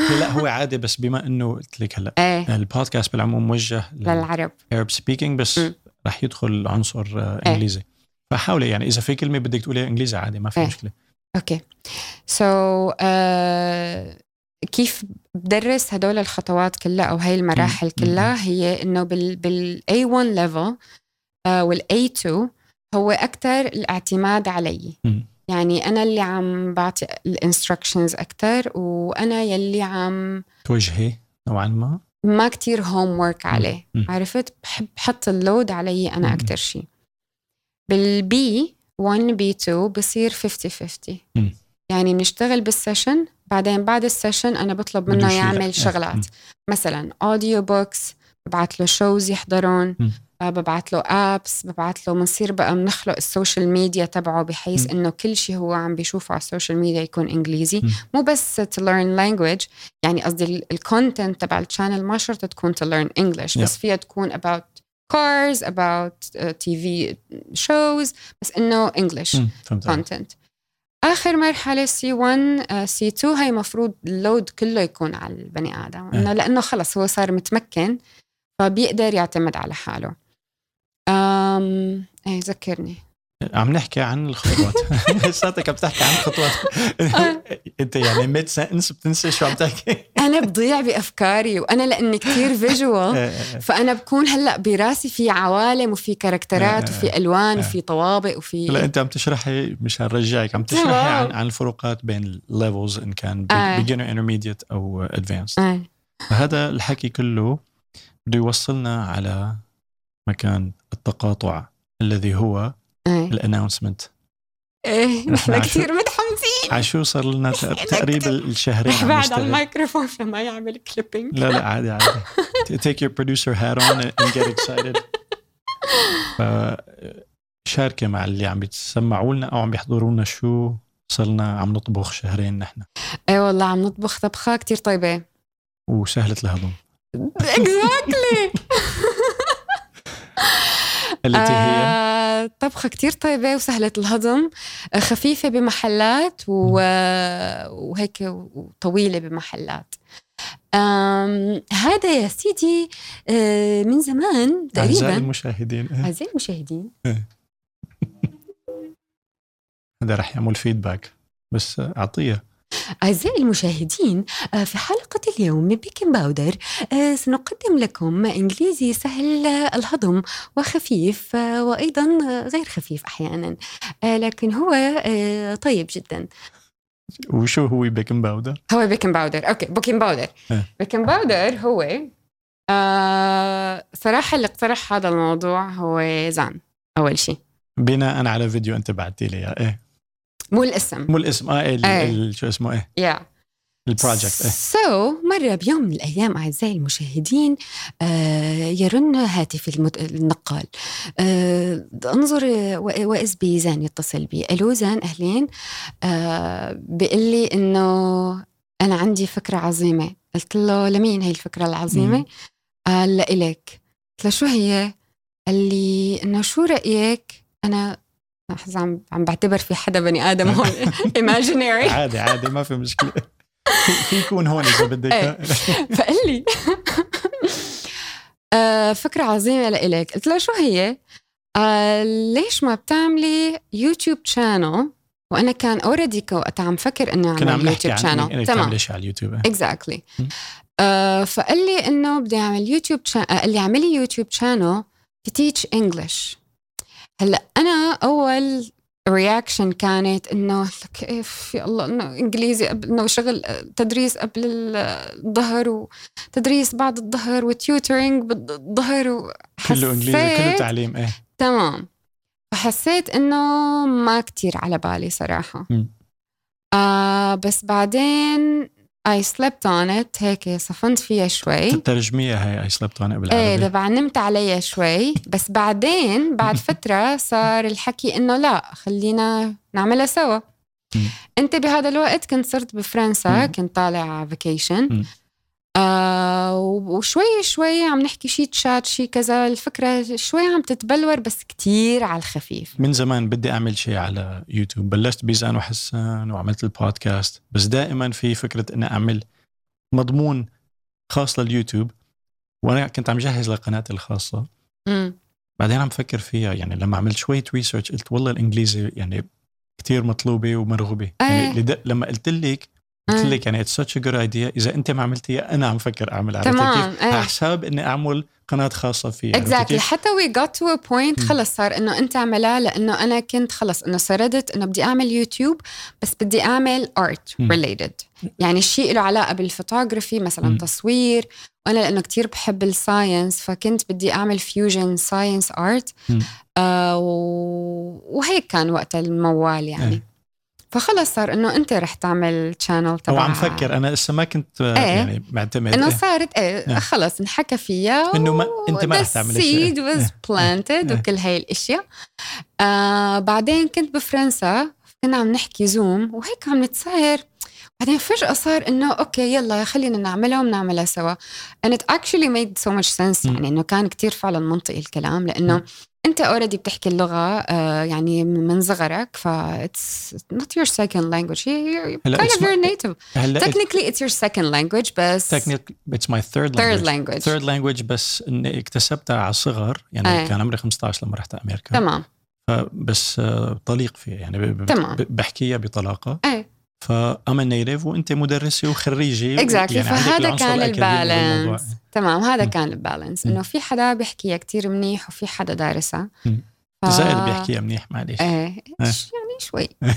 لا هو عادي بس بما إنه قلت لك هلأ إيه. البودكاست بالعموم موجه للعرب. لل Arab speaking بس م. رح يدخل عنصر آه، إيه. إنجليزي. فحاولي يعني إذا في كلمة بدك تقوليها إنجليزي عادي ما في إيه. مشكلة. Okay. So كيف بدرس هدول الخطوات كلها أو هاي المراحل. كلها؟ هي إنه بال بال A1 level آه وال A2 هو أكثر الاعتماد علي. يعني أنا اللي عم بعطي ال instructions أكثر وأنا يلي عم توجهي نوعا ما؟ ما كتير homework عليه. عرفت؟ بحب حط ال load علي أنا. أكثر شيء بال B1 B2 بصير 50 50 مم. يعني بنشتغل بال session بعدين بعد ال session أنا بطلب منه. يعمل. شغلات مم. مثلا audio books ببعث له shows يحضرون. آه، ببعث له apps ببعث له بنصير بقى بنخلق ال social media تبعه بحيث. إنه كل شيء هو عم بيشوفه على ال social media يكون إنجليزي مم. مو بس to learn language يعني قصدي ال content تبع ال channel ما شرط تكون to learn English بس. فيها تكون about cars about uh, TV shows بس إنه English content. آخر مرحلة C 1 C 2 هي مفروض ال load كله يكون على البني آدم. إنه لأنه خلص هو صار متمكن فبيقدر يعتمد على حاله. أم... إيه ذكرني. عم نحكي عن الخطوات لساتك عم تحكي عن الخطوات انت يعني mid sentence بتنسى شو عم تحكي أنا بضيع بأفكاري وأنا لأني كتير visual إيه، إيه. فأنا بكون هلأ براسي في عوالم وفي character ات آه، وفي ألوان آه. وفي طوابق وفي لا أنت عم تشرحي مشان رجعك عم تشرحي. عن عن الفروقات بين ال levels إن كان آه. beginner intermediate أو advanced آه. هذا الحكي كله بده يوصلنا على مكان التقاطع الذي هو آه. ال announcement إيه نحن كثير متحمسين. عشو صار لنا تقريبا الشهرين عم بعد على الميكروفون لما يعمل clipping لا لا عادي عادي. Take your producer hat on and get excited. فشاركي مع اللي عم بيتسمعوا لنا أو عم بيحضروا لنا شو صرنا عم نطبخ شهرين نحن. إيه والله عم نطبخ طبخة كتير طيبة. وسهلة الهضم. exactly التي هي؟ آه، طبخة كتير طيبة وسهلة الهضم آه، خفيفة بمحلات و... وهيك وطويلة بمحلات. هذا يا سيدي آه، من زمان أعزائي تقريبا. المشاهدين أعزائي المشاهدين. هذا رح يعمل فيدباك بس أعطيه أعزائي المشاهدين آه، في حلقة اليوم من بيكن باودر آه، سنقدم لكم إنجليزي سهل الهضم وخفيف آه، وأيضا غير خفيف أحيانا لكن هو طيب جدا. وشو هو baking powder؟ هو baking powder. okay baking powder. baking powder هو آه صراحة اللي اقترح هذا الموضوع هو زان أول شيء. بناء على فيديو أنت بعتي لي. إيه. مو الاسم. مو الاسم. آه ال إيه. شو اسمه إيه. yeah yeah. ال project so so, مرة بيوم من الأيام أعزائي المشاهدين آه يرن هاتف المد... النقال. آه انظر وإذ بي زان يتصل بي. ألو زان أهلين. آه بيقول لي إنه أنا عندي فكرة عظيمة. قلت له لمين هي الفكرة العظيمة؟ قال لإلك. قلت له شو هي؟ قال لي إنه شو رأيك؟ أنا لحظة عم عم بعتبر في حدا بني آدم هون. imaginary عادي عادي ما في مشكلة. في يكون هون إذا بدك. إيه. فقال لي. آه، فكرة عظيمة لإلك. قلت له شو هي؟ قال ليش ما بتعملي YouTube channel وأنا كان already وقت عم فكر انه أعمل YouTube channel تمام. ليش على اليوتيوب. exactly exactly. آه فقال لي إنه بدي أعمل YouTube channel قال لي اعملي YouTube channel teach English هلأ أنا أول reaction كانت إنه كيف يا الله إنه إنجليزي قبل إنه شغل تدريس قبل الظهر وتدريس بعد الظهر و tutoring بالظهر كله إنجليزي كله تعليم إيه. تمام. فحسيت إنه ما كتير على بالي صراحة. آه بس بعدين I slept on it. هيك صفنت فيها شوي. ترجميها هي I slept on it بالعربي. إيه دبا نمت عليها شوي. بس بعدين بعد فترة صار الحكي إنه لا خلينا نعملها سوا. انت بهذا الوقت كنت صرت بفرنسا كنت طالع vacation آه وشوي شوي عم نحكي شي تشات شي كذا الفكرة شوي عم تتبلور بس كتير على الخفيف من زمان بدي أعمل شيء على يوتيوب بلشت بيزان وحسان وعملت البودكاست بس دائما في فكرة أني أعمل مضمون خاص لليوتيوب وأنا كنت عم جهز لقناتي الخاصة م. بعدين عم فكر فيها يعني لما عملت شوية research قلت والله الإنجليزي يعني كتير مطلوبة ومرغوبة يعني أيه. لما قلت لك قلت لك يعني it's such good idea إذا أنت ما عملتيها أنا عم فكر أعمل عرفتي كيف؟ على حساب إني أعمل قناة خاصة فيها. exactly حتى we got to a point خلص صار إنه أنت اعملها لأنه أنا كنت خلص إنه سردت إنه بدي أعمل يوتيوب بس بدي أعمل art related يعني شيء له علاقة بالفوتوغرافي مثلا م. تصوير. وأنا لأنه كتير بحب ال science فكنت بدي أعمل fusion science art آه وهيك كان وقت الموال يعني. آه. فخلص صار إنه أنت رح تعمل channel تبع عم فكر. أنا لسه ما كنت إيه؟ يعني معتمد. إنه صارت إيه, إيه. خلص انحكى فيها إنه ما أنت ما رح تعمل seed was planted وكل هاي الإشياء. آه بعدين كنت بفرنسا كنا عم نحكي زوم وهيك عم نتساهر بعدين فجأة صار إنه okay يلا خلينا نعملها ونعملها سوا. And it actually made so much sense يعني إنه كان كتير فعلا منطقي الكلام لأنه أنت already بتحكي اللغة آه، يعني من صغرك ف it's not your second language هي kind of your native technically it's your second language بس technically it's my third language third language بس إني اكتسبتها على الصغر يعني أي. كان عمري 15 لما رحت أمريكا. تمام. بس آه، طليق فيها يعني تمام. بحكيها بطلاقة. إيه. فأما native وانت مدرسه وخريجه exactly يعني فهذا كان البالانس. تمام هذا م. كان ال balance. إنه في حدا بيحكيها كتير منيح وفي حدا دارسها ف... زائد بيحكيها منيح معلش إيه, إيه. يعني شوي.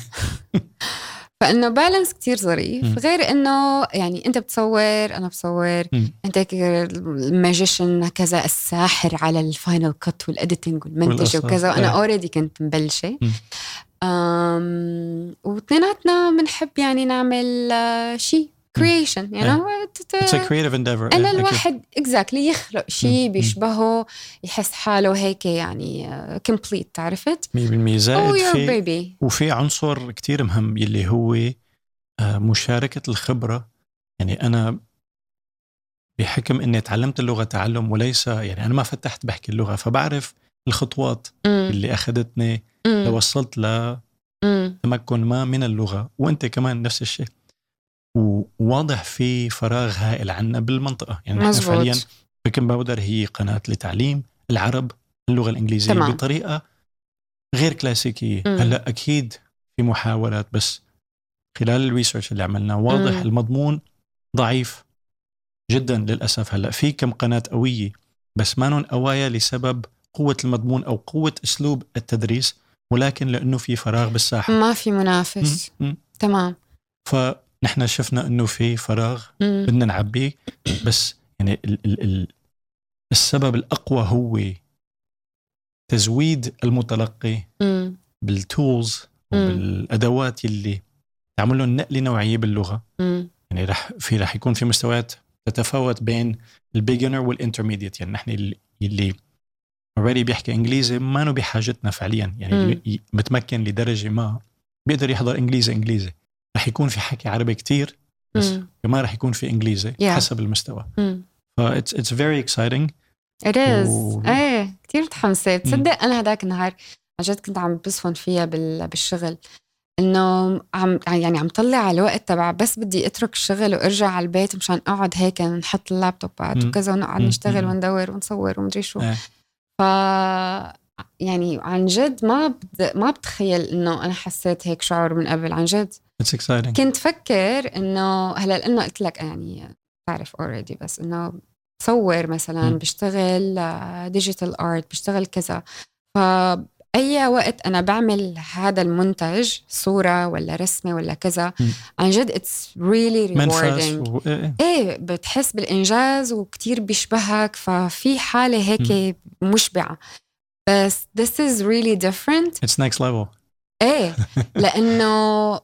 فإنه balance كتير ظريف. م. غير إنه يعني أنت بتصور أنا بصور. م. أنت ال magician كذا الساحر على ال Final Cut وال editing والمنتج وكذا وأنا already كنت مبلشة. واثنيناتنا بنحب يعني نعمل شيء creation يعني a creative endeavor. أنا الواحد exactly يخلق شيء بيشبهه يحس حاله هيك يعني complete عرفت 100% زائد في. وفي عنصر كتير مهم يلي هو آه، مشاركة الخبرة. يعني أنا بحكم إني تعلمت اللغة تعلم وليس يعني أنا ما فتحت بحكي اللغة فبعرف الخطوات م. اللي أخذتني لوصلت لتمكن ما من اللغة وأنت كمان نفس الشيء. وواضح في فراغ هائل عنا بالمنطقة. يعني نحن فعليا Baking Powder هي قناة لتعليم العرب اللغة الإنجليزية تمام. بطريقة غير كلاسيكية. هلأ أكيد في محاولات بس خلال ال research اللي عملناه واضح مم. المضمون ضعيف جدا للأسف. هلأ في كم قناة قوية بس ما قوايا لسبب قوة المضمون أو قوة أسلوب التدريس. ولكن لأنه في فراغ بالساحة ما في منافس. تمام فنحن شفنا أنه في فراغ. بدنا نعبيه بس يعني ال ال ال السبب الأقوى هو تزويد المتلقي. بالتولز. وبالأدوات اللي تعمل لهم نقلة نوعية باللغة مم. يعني رح في رح يكون في مستويات تتفاوت بين ال beginner وال intermediate يعني نحن اللي, اللي already بيحكي إنجليزي ما له بحاجتنا فعليا يعني ي- متمكن لدرجة ما بيقدر يحضر إنجليزي إنجليزي رح يكون في حكي عربي كتير بس مم. كمان رح يكون في إنجليزي Yeah. حسب المستوى. ف very exciting It is و- إيه كثير متحمسة تصدق أنا هداك النهار عن جد كنت عم بصفن فيها بال... بالشغل إنه عم يعني عم طلع على الوقت تبع بس بدي أترك الشغل وأرجع على البيت مشان أقعد هيك نحط اللابتوبات. وكذا ونقعد. نشتغل مم. وندور ونصور ومدري شو إيه. ف يعني عن جد ما بد... ما بتخيل إنه أنا حسيت هيك شعور من قبل عن جد. It's exciting. كنت فكر إنه هلأ لأنه قلت لك يعني بعرف اوريدي بس إنه بصور مثلا. بشتغل digital art بشتغل كذا. فأي وقت أنا بعمل هذا المنتج صورة ولا رسمة ولا كذا. عن جد it's really. إيه. إيه بتحس بالإنجاز وكتير بيشبهك ففي حالة هيك مشبعة بس this is really different it's next level إيه لأنه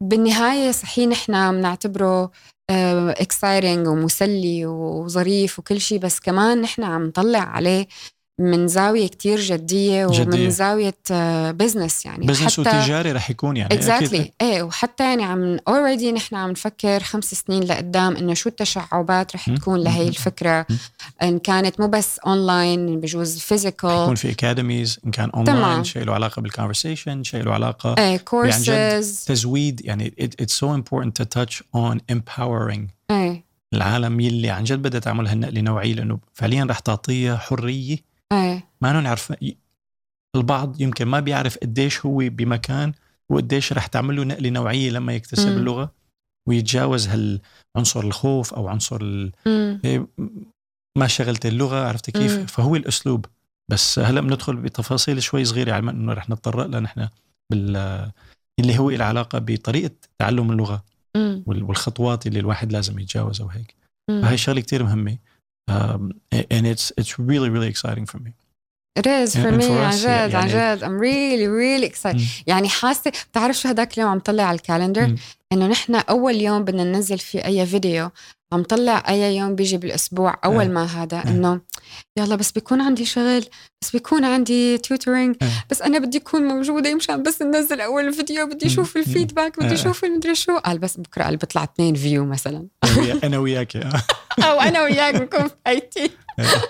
بالنهاية صحيح نحن بنعتبره exciting ومسلي وظريف وكل شيء بس كمان نحن عم نطلع عليه من زاوية كتير جدية ومن جدية. زاوية business يعني business وتجاري رح يكون يعني exactly. إيه وحتى يعني عم already نحن عم نفكر خمس سنين لقدام إنه شو التشعبات رح. تكون لهي. الفكرة. إن كانت مو بس اونلاين بجوز physical يكون في academies إن كان. اونلاين شيء له علاقة بال conversation شيء له علاقة إيه كورسز تزويد يعني it, it's so important to touch on empowering إيه العالم يلي عن جد بدها تعمل هالنقله نوعية لأنه فعليا رح تعطيها حرية إيه ما نعرف البعض يمكن ما بيعرف قديش هو بمكان وقديش رح تعمل له نقلة نوعية لما يكتسب مم. اللغة ويتجاوز هالعنصر الخوف أو عنصر ال... إيه، ما شغلت اللغة عرفت كيف مم. فهو الأسلوب بس هلأ بندخل بتفاصيل شوي صغيرة علما إنه رح نتطرق لها نحن بال اللي هو العلاقه بطريقة تعلم اللغة مم. وال- والخطوات اللي الواحد لازم يتجاوزها وهيك. فهي شغلة كتير مهمة um, and it's it's really really exciting for me It is for me عن جد عن يعني- جد I'm really really excited مم. يعني حاسة بتعرف شو هداك اليوم عم طلع على ال calendar مم. إنه نحن أول يوم بدنا ننزل فيه أي فيديو عم طلع أي يوم بيجي بالأسبوع أول إيه. ما هذا إيه. إنه يلا بس بيكون عندي شغل بس بيكون عندي tutoring إيه. بس أنا بدي أكون موجودة مشان بس ننزل أول فيديو بدي مم. أشوف مم. ال feedback. بدي أشوف المدري شو قال بس بكرة قال بيطلع اثنين view مثلا أنا وياك. أو أنا وياك بنكون فايتين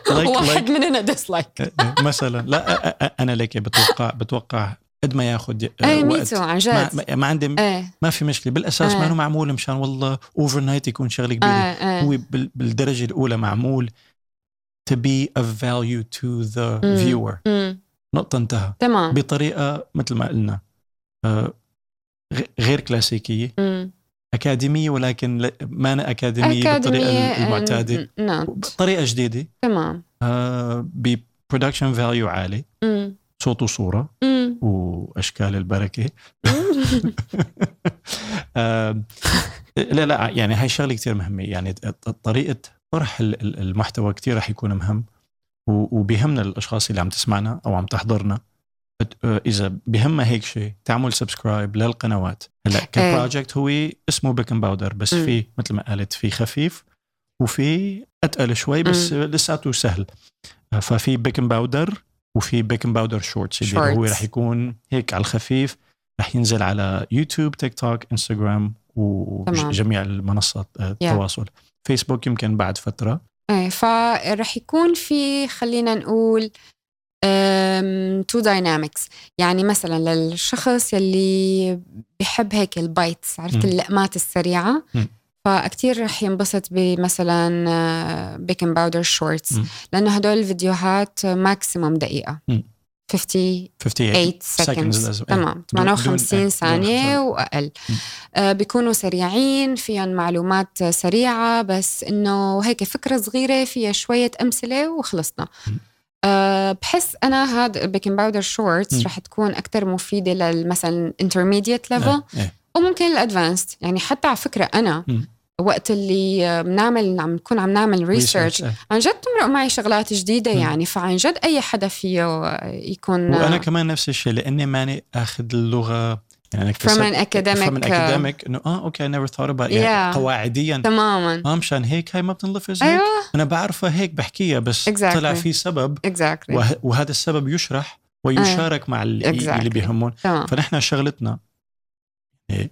like واحد مننا dislike مثلا. لا أ- أ- أنا ليك بتوقع بتوقع قد ما ياخذ اي وقت. me too عن جد. ما- ما عندي إيه. ما في مشكلة. بالأساس إيه. ما هو معمول مشان والله overnight يكون شغلة كبيرة. إيه هو بال- بالدرجة الأولى معمول to be of value to the مم. viewer. مم. نقطة انتهى. تمام. بطريقة مثل ما قلنا غير كلاسيكية. مم. اكاديميه ولكن لا- ما أنا أكاديمية بالطريقة أكاديمية المعتادة. not بطريقة جديدة. تمام. آه، ب production value عالي. مم. صوت وصورة. مم. وأشكال البركة. آه، لا لا يعني هاي شغلة كثير مهمة. يعني طريقة طرح ال- ال- المحتوى كثير رح يكون مهم. وبيهمنا الأشخاص اللي عم تسمعنا أو عم تحضرنا. إذا بهمها هيك شيء تعمل subscribe للقنوات. هلأ ك project هو اسمه Baking Powder بس. في مثل ما قالت في خفيف وفي أتقل شوي بس لساته سهل. آه، ففي Baking Powder وفي Baking Powder Shorts اللي هو. رح يكون هيك على الخفيف. رح ينزل على يوتيوب تيك توك انستغرام. وجميع المنصات آه، التواصل. فيسبوك يمكن بعد فترة. إيه فرح يكون في خلينا نقول two dynamics يعني مثلا للشخص يلي بحب هيك ال bites عرفت. اللقمات السريعة. فكتير رح ينبسط بمثلا Baking Powder Shorts. لأنه هدول الفيديوهات maximum دقيقة مم. 58 58 seconds لازم. تمام دون- دون- 58 دون ثانية. وأقل. آه بيكونوا سريعين فيهم معلومات سريعة بس إنه هيك فكرة صغيرة فيها شوية أمثلة وخلصنا م. أه بحس أنا هذا ال Baking Powder Shorts. رح تكون أكتر مفيدة للمثلا إيه، إيه. وممكن ال advanced يعني حتى على فكرة أنا م. وقت اللي آه، بنعمل عم نكون عم نعمل research إيه. عن جد تمرق معي شغلات جديدة م. يعني فعن جد أي حدا فيه آه، يكون وأنا كمان نفس الشيء لأني ماني أخذ اللغة يعني from an academic from an آه، academic إنه آه okay I never thought about يعني. قواعديا. تماما. آه مشان هيك هاي ما بتنلفظ هيك. أيوه. أنا بعرفها هيك بحكيها بس Exactly. طلع في سبب. اكزاكتلي وه- وهذا السبب يشرح ويشارك مع اللي, Exactly. اللي بيهمهم تمام. فنحن شغلتنا إيه،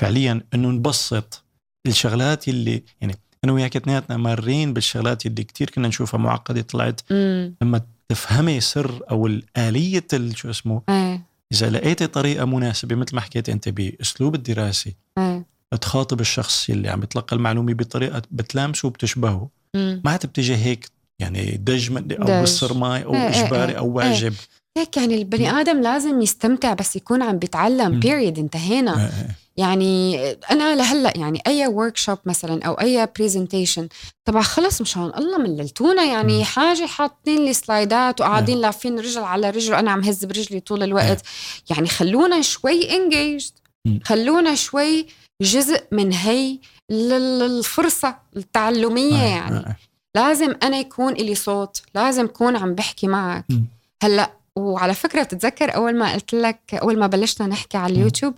فعليا إنه نبسط الشغلات اللي يعني أنا وياك اثنيناتنا مارين بالشغلات اللي كتير كنا نشوفها معقدة طلعت امم لما تفهمي سر أو الآلية ال- شو اسمه إيه. إذا لقيتي طريقة مناسبة مثل ما حكيت أنت بأسلوب الدراسي إيه تخاطب الشخص اللي عم يتلقى المعلومة بطريقة بتلامسه وبتشبهه مم. ما عاد بتجي هيك يعني دج أو دج. بالصرماي أو إيه، إيه، إجباري إيه، أو واجب هيك يعني البني آدم لازم يستمتع بس يكون عم بيتعلم. period انتهينا. يعني أنا لهلأ يعني أي workshop مثلا أو أي presentation تبع خلص مشان الله مللتونا يعني مم. حاجة حاطين لي سلايدات وقاعدين لافين رجل على رجل وأنا عم هز برجلي طول الوقت يعني خلونا شوي engaged. خلونا شوي جزء من هي ال- الفرصه التعلمية آه، يعني آه، آه. لازم أنا يكون إلي صوت لازم اكون عم بحكي معك. هلأ وعلى فكرة بتتذكر أول ما قلت لك أول ما بلشنا نحكي على. اليوتيوب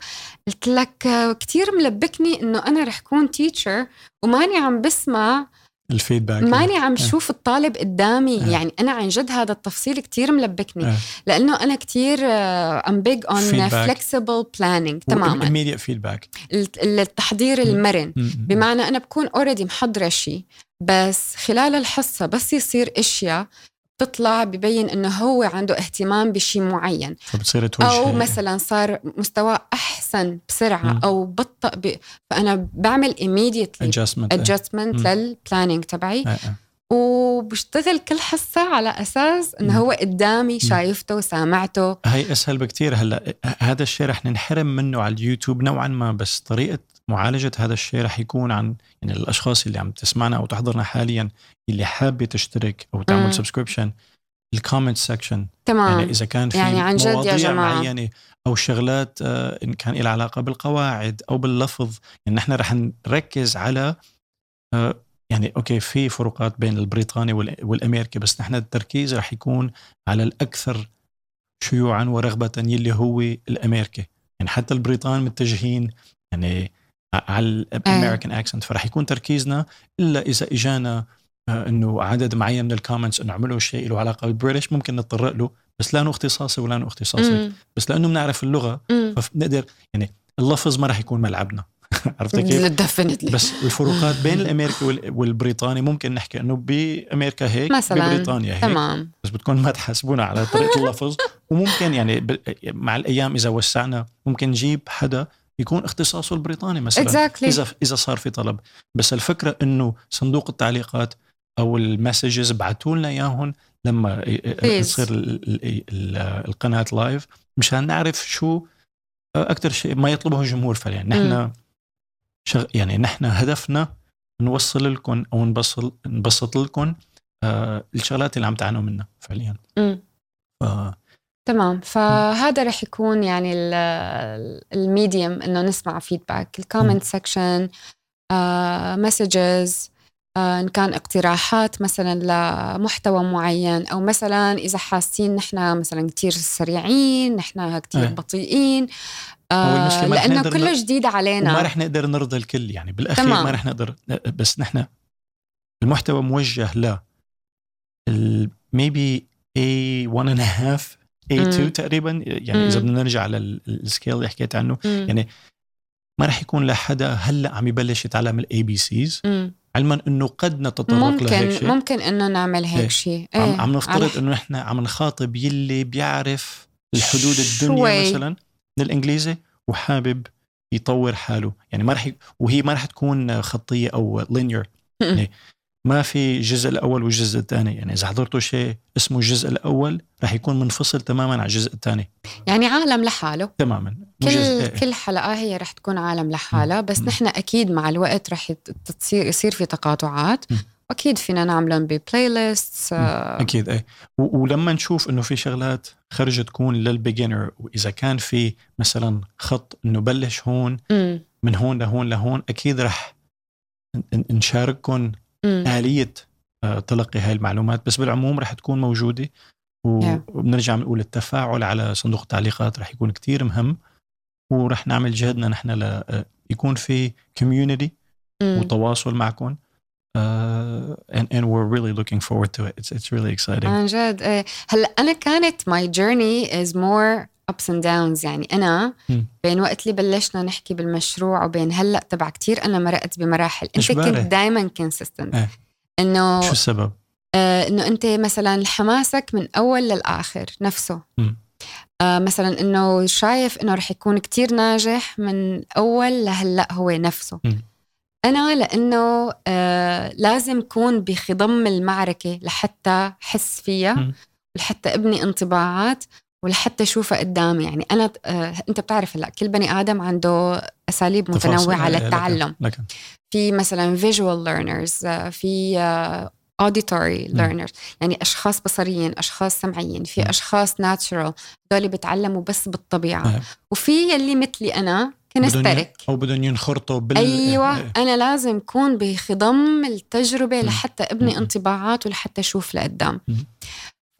قلت لك كتير ملبكني إنه أنا رح كون teacher وماني عم بسمع ال feedback ماني عم شوف الطالب قدامي آه. يعني أنا عن جد هذا التفصيل كتير ملبكني آه. لأنه أنا كتير I'm big on. flexible planning تماما immediate الت- التحضير المرن. بمعنى أنا بكون already محضرة شيء بس خلال الحصة بس يصير أشياء بتطلع ببين إنه هو عنده اهتمام بشيء معين فبتصير أو مثلا صار مستواه أحسن بسرعة مم. أو بطأ ب... فأنا بعمل immediately adjustment adjustment مم. لل planning تبعي آه، آه. وبشتغل كل حصة على أساس إنه. هو قدامي شايفته سامعته هاي أسهل بكتير هلأ هذا الشيء رح ننحرم منه على اليوتيوب نوعا ما بس طريقة معالجة هذا الشيء رح يكون عن يعني الأشخاص اللي عم تسمعنا أو تحضرنا حاليا اللي حابة تشترك أو. تعمل subscription ال comment section تمام يعني إذا كان في يعني عن جد يا مواضيع جماعة. معينة أو شغلات آه، إن كان لها علاقة بالقواعد أو باللفظ يعني نحن رح نركز على آه، يعني okay في فروقات بين البريطاني وال- والأمريكي بس نحن التركيز رح يكون على الأكثر شيوعا ورغبة يلي هو الأمريكي يعني حتى البريطان متجهين يعني على ال American accent فرح يكون تركيزنا إلا إذا إجانا آه، إنه عدد معين من ال comments إنه عملوا شيء له علاقة بال British ممكن نتطرق له بس لا انه اختصاصي ولا انه اختصاصي. بس لأنه بنعرف اللغة. فبنقدر يعني اللفظ ما راح يكون ملعبنا. عرفت كيف؟ بس الفروقات بين الأمريكي وال- والبريطاني ممكن نحكي إنه بأمريكا هيك مثلا. ببريطانيا هيك. تمام. بس بدكم ما تحاسبونا على طريقة اللفظ. وممكن يعني مع الأيام إذا وسعنا ممكن نجيب حدا يكون اختصاصه البريطاني مثلا. Exactly. اذا إذا صار في طلب. بس الفكرة إنه صندوق التعليقات أو المسجز ابعتوا لنا إياهم لما. تصير ال- ال- ال- القناة live مشان نعرف شو أكثر شيء ما يطلبه الجمهور فعليا. نحن شغ... يعني نحن هدفنا نوصل لكم أو نبسط نبسط لكم آه الشغلات اللي عم تعانوا منها فعليا. ف... تمام. فهذا رح يكون يعني ال medium إنه نسمع feedback ال comment section messages إن كان اقتراحات مثلا لمحتوى معين أو مثلا إذا حاسين نحن مثلا كتير سريعين نحن كتير إيه. بطيئين آه ما لأنه كله ن- جديد علينا. وما رح نقدر نرضي الكل يعني. بالأخير تمام. ما رح نقدر بس نحن المحتوى موجه ل maybe A one and a half A2 مم. تقريبا يعني إذا مم. بدنا نرجع على ال- السكيل اللي حكيت عنه مم. يعني ما رح يكون لحدا هلأ عم يبلش يتعلم ال ABCs. علما إنه قد نتطرق لهيك شيء ممكن إنه نعمل إيه. هيك شيء عم, عم على نفترض إنه نحن عم نخاطب يلي بيعرف الحدود الدنيا شوي. مثلا للانجليزي وحابب يطور حاله يعني ما رح ي... وهي ما رح تكون خطية أو linear يعني ما في الجزء الأول والجزء الثاني. يعني إذا حضرتوا شيء اسمه الجزء الأول رح يكون منفصل تماما عن الجزء الثاني. يعني عالم لحاله. تماما. كل جزء- كل حلقة هي رح تكون عالم لحالها بس مم. نحن أكيد مع الوقت رح تصير يصير في تقاطعات. مم. واكيد فينا نعملهم ببلاي ليست أكيد إيه. و- ولما نشوف إنه في شغلات خرجت تكون للبيجنر وإذا كان في مثلا خط إنه بلش هون من هون لهون لهون أكيد رح نشارككم آلية آه، تلقي هاي المعلومات بس بالعموم رح تكون موجودة. وبنرجع بنقول التفاعل على صندوق التعليقات رح يكون كتير مهم ورح نعمل جهدنا نحن ل آه، يكون في كوميونتي وتواصل معكم uh, and, and we're really looking forward to it. It's, it's really exciting. عن جد هلأ أنا كانت my journey is more ups and downs يعني أنا. بين وقت اللي بلشنا نحكي بالمشروع وبين هلأ تبع كتير أنا مرقت بمراحل أنت. كنت دائما consistent إيه. إنه شو السبب؟ آه إنه أنت مثلا حماسك من أول للآخر نفسه. آه مثلا إنه شايف إنه رح يكون كتير ناجح من أول لهلأ هو نفسه مم. أنا لأنه آه لازم كون بخضم المعركة لحتى حس فيها مم. ولحتى أبني انطباعات ولحتى أشوفها قدامي يعني أنا آه أنت بتعرف هلأ كل بني آدم عنده أساليب. متنوعة إيه، لكن- للتعلم لكن في مثلا learners آه، في آه، auditory مم. learners يعني أشخاص بصريين أشخاص سمعيين في مم. أشخاص natural دول بيتعلموا بس بالطبيعة آه. وفي يلي مثلي ي- كنسترك أو بدهم ينخرطوا بال أيوة إيه. أنا لازم كون بخضم التجربة مم. لحتى أبني مم. انطباعات ولحتى أشوف لقدام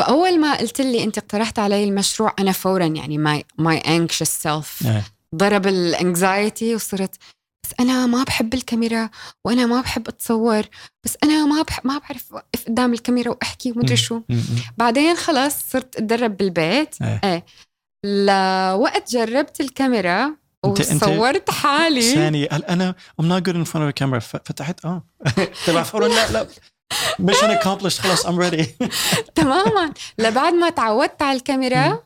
مم. فأول ما قلت لي أنت اقترحت علي المشروع أنا فورا يعني my anxious self إيه. ضرب الانكزايتي وصرت بس أنا ما بحب الكاميرا وأنا ما بحب أتصور بس أنا ما بح ما بعرف أوقف قدام الكاميرا وأحكي ومدري. شو. بعدين خلص صرت أتدرب بالبيت إيه. إيه لوقت جربت الكاميرا وصورت حالي ثانية أنا I'm not good in front of a camera ف- فتحت آه تبع فورا لا لا mission accomplished. خلاص I'm ready. تماما. لبعد ما تعودت على الكاميرا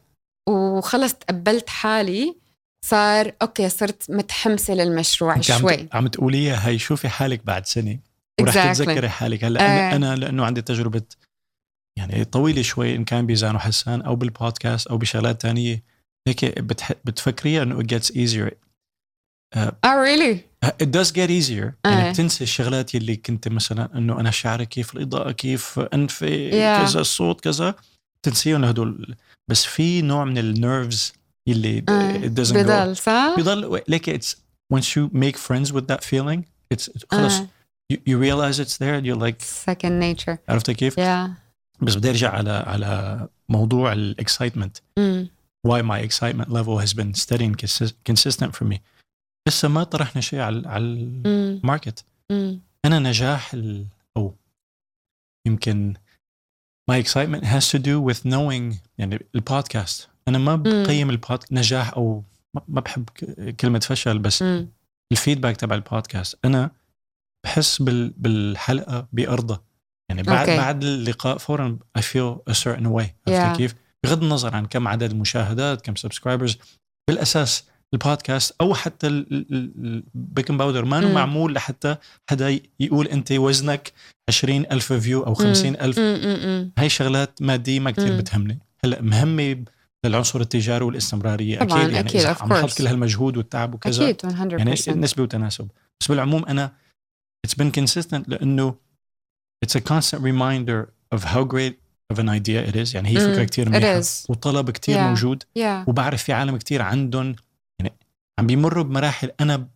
وخلص تقبلت حالي صار okay صرت متحمسة للمشروع شوي. عم تقوليها هي شوفي حالك بعد سنة. ورح Exactly. تتذكري حالك. هلأ إيه. أنا لأنه عندي تجربة يعني طويلة شوي إن كان بيزان وحسان أو بالبودكاست أو بشغلات تانية هيك بتح... بتفكريها إنه it gets easier. اه ريلي it does get easier إيه. يعني بتنسي الشغلات يلي كنت مثلا انه انا شعري كيف الاضاءه كيف انفي Yeah. كذا الصوت كذا تنسيهم هدول بس في نوع من النيرفز يلي it doesn't go بضل صح؟ بيضل ليك it's once you make friends with that feeling it's خلص آه. you, you realize it's there and you're like second nature عرفت كيف؟ yeah بس بدي ارجع على على موضوع الاكسايتمنت مم. why my excitement level has been steady and consis- consistent for me لسه ما طرحنا شيء على على. الماركت. أنا نجاح أو يمكن my excitement has to do with knowing يعني البودكاست أنا ما بقيم البودكاست نجاح أو ما- بحب كلمة فشل بس مم. ال feedback تبع البودكاست أنا بحس بال بالحلقة بارضى يعني بعد okay. بعد اللقاء فورا I feel a certain way Yeah. عرفت كيف؟ بغض النظر عن كم عدد المشاهدات كم subscribers بالأساس البودكاست أو حتى البيكنج باودر ما مم. معمول لحتى حدا يقول أنت وزنك 20 ألف فيو أو 50 ألف. هاي شغلات مادية ما كثير. بتهمني هلأ مهمة للعنصر التجاري والاستمرارية طبعاً، أكيد يعني إذا of عم نحط course. كل هالمجهود والتعب وكذا أكيد 100% يعني نسبة وتناسب بس بالعموم أنا it's been consistent لأنه it's a constant reminder of how great of an idea it is يعني هي Mm, فكرة كتير it منيحة is. وطلب كتير Yeah. موجود yeah وبعرف في عالم كتير عندهم عم بيمروا بمراحل أنا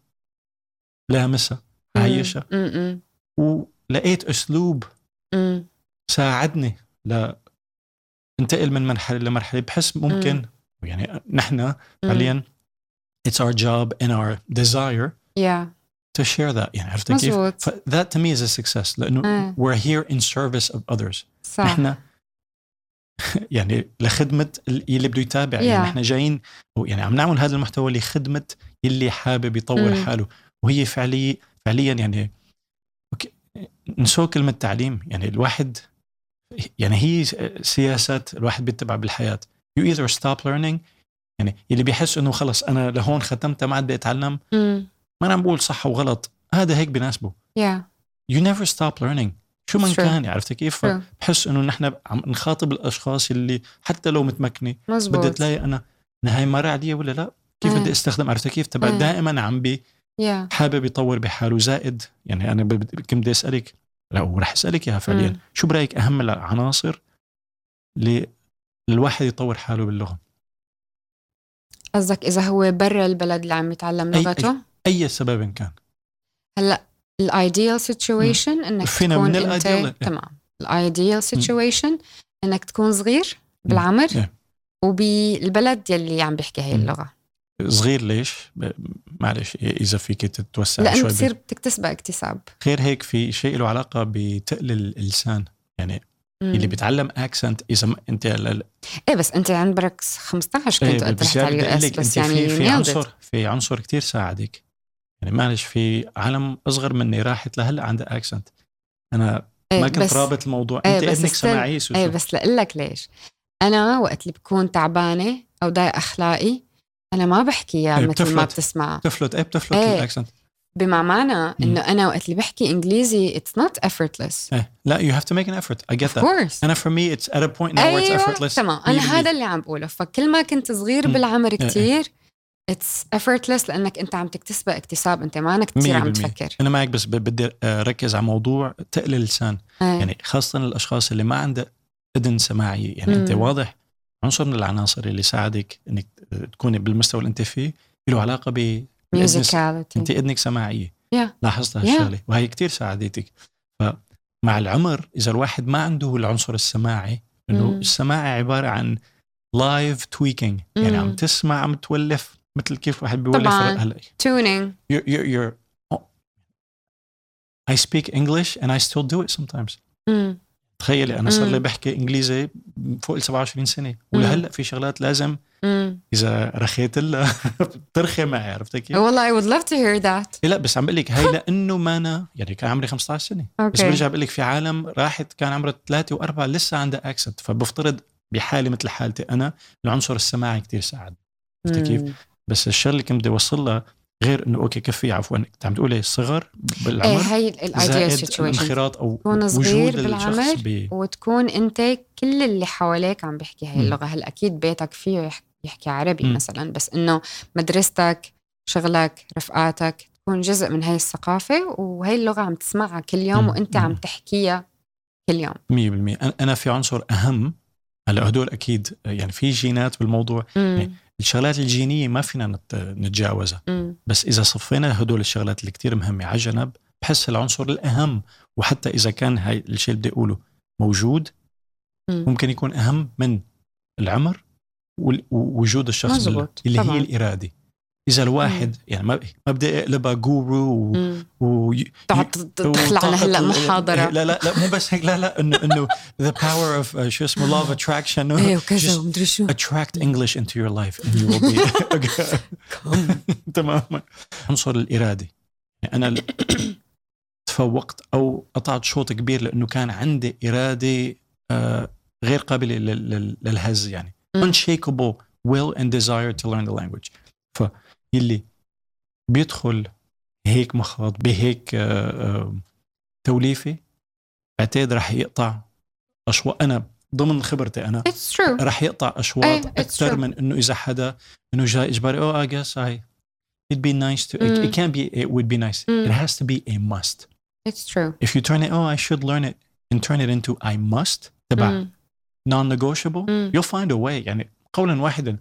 لامسها عايشها مم. مم. ولقيت أسلوب مم. ساعدني لا انتقل من مرحلة لمرحلة بحس ممكن يعني نحن فعليا it's our job and our desire yeah to share that يعني عرفت كيف؟ that to me is a success لأنه آه. we're here in service of others صح نحن يعني لخدمة ال- اللي بده يتابع Yeah. يعني نحن جايين يعني عم نعمل هذا المحتوى لخدمة اللي حابب يطور مم. حاله. وهي فعليا فعليا يعني نسوا كلمة تعليم. يعني الواحد يعني هي سياسات الواحد بيتبع بالحياة. You either stop learning يعني اللي بيحس إنه خلص أنا لهون ختمت ما عاد بدي أتعلم مم. ما أنا عم بقول صح وغلط. هذا هيك بناسبه. Yeah. You never stop learning. شو ما. كان عرفت كيف. بحس إنه نحن عم نخاطب الأشخاص اللي حتى لو متمكنة بدي تلاقي أنا أنا هاي مرة عادية ولا لا كيف إيه. بدي أستخدم عرفت كيف تبع إيه. دائما عم بي يا حابب يطور بحاله زائد يعني أنا كنت بدي أسألك لا ورح اسالك إياها فعليا مم. شو برأيك أهم العناصر اللي الواحد يطور حاله باللغة قصدك إذا هو برا البلد اللي عم يتعلم أي- لغته اي سبب كان هلأ ال ideal situation إنك فينا تكون من أنت ال ideal- تمام. ال ideal situation إنك تكون صغير بالعمر إيه. وبالبلد يلي عم بيحكي مم. اللغة. صغير ليش؟ معلش إذا فيك تتوسع لأنه شوي بتصير بتكتسبها اكتساب. غير هيك في شيء له علاقة بتقل اللسان يعني مم. اللي بيتعلم accent إذا ما أنت ال- إيه بس أنت عمرك 15 إيه، كنت بس رحت يعني على ال US بس أنت يعني في في. عنصر في عنصر كتير ساعدك. يعني معلش في عالم أصغر مني راحت لهلا عندها accent أنا إيه، ما كنت بس- رابط الموضوع. إيه، أنت سماعيه سوسو إيه بس لأقول لك ليش. أنا وقت اللي بكون تعبانة أو ضايق أخلاقي أنا ما بحكي إيه، مثل ما. بتسمع. بتفلت. إيه بتفلت إيه. الأكسنت. بما معنى انه أنا وقت اللي بحكي إنجليزي it's not effortless. إيه لا to make an effort. I get of that. course. أنا for me it's at a point now where it's أيوه effortless. تمام. أنا. هذا اللي عم بقوله. فكل ما كنت صغير. بالعمر إيه. It's effortless لأنك أنت عم تكتسبها اكتساب أنت ما أنك كثير عم. تفكر أنا معك بس بدي اركز على موضوع تقل اللسان إيه. يعني خاصة الأشخاص اللي ما عندها أذن سماعيه يعني أنت مم. واضح عنصر من العناصر اللي ساعدك إنك تكوني بالمستوى اللي أنت فيه له علاقة ب أنت أذنك سماعية Yeah. لاحظت Yeah. هالشغله وهي كتير ساعدتك فمع العمر إذا الواحد ما عنده العنصر السماعي إنه. السماعي عبارة عن live tweaking يعني عم. تسمع عم تولف مثل كيف واحد بيولف طبعاً. هلأ tuning you're, you're, you're oh, I speak English and I still do it sometimes مم. تخيلي أنا صار لي. بحكي إنجليزي فوق ال 27 سنة ولهلأ في شغلات لازم مم. إذا رخيت لها بترخي معي عرفت كيف؟ والله would love to hear that إيه لا بس عم بقول لك هي لأنه ما أنا يعني كان عمري 15 سنة بس أوكي برجع بقول لك في عالم راحت كان عمرها ثلاثة وأربعة لسه عندها accent فبفترض بحالي مثل حالتي أنا العنصر السماعي كتير ساعد عرفت كيف؟ بس الشغله اللي كنت بدي اوصلها غير إنه أوكي كفي عفوا انت عم تقولي الصغر إيه بالعمر هي ال ideal situation الانخراط أو تكون صغير بالعمر ب وتكون أنت كل اللي حواليك عم بيحكي هاي. اللغة هلأ أكيد بيتك فيه يح- يحكي عربي مم. مثلا بس إنه مدرستك شغلك رفقاتك تكون جزء من هاي الثقافة وهي اللغة عم تسمعها كل يوم مم. وأنت عم مم. تحكيها كل يوم 100% أنا- أنا في عنصر أهم هلأ هدول أكيد يعني في جينات بالموضوع مم. الشغلات الجينية ما فينا نت- نتجاوزها. بس إذا صفينا هدول الشغلات اللي كتير مهمة على جنب بحس العنصر الأهم وحتى إذا كان هاي الشيء اللي بدي أقوله موجود مم. ممكن يكون أهم من العمر ووجود الشخص مزبوط، اللي طبعاً. هي الإرادة إذا الواحد يعني ما ما بدي اقلبها جورو و, مم. و... تقعد تخلعنا وطاقة هلا ال- محاضرة. لا لا لا مو بس هيك لا لا انه إنه power of uh, شو اسمه of attraction إيه وكذا ومدري شو. attract English into your life and you will be تماما. عنصر الإرادة. يعني أنا تفوقت أو قطعت شوط كبير لأنه كان عندي إرادة آه، غير قابلة لل- لل- للهز يعني. مم. unshakable will and desire to learn the language. فيلي بيدخل هيك مخاض بهيك آه، آه، توليفه بعتقد رح يقطع اشواط أنا ضمن خبرتي أنا رح يقطع اشواط إيه، أكثر. من انه اذا حدا انه جاي اجباري oh I guess I it'd be nice to it, مم. it can't be it would be nice مم. it has to be a must It's true if you turn it oh I should learn it and turn it into I must تبع مم. non-negotiable مم. you'll find a way يعني قولا واحدا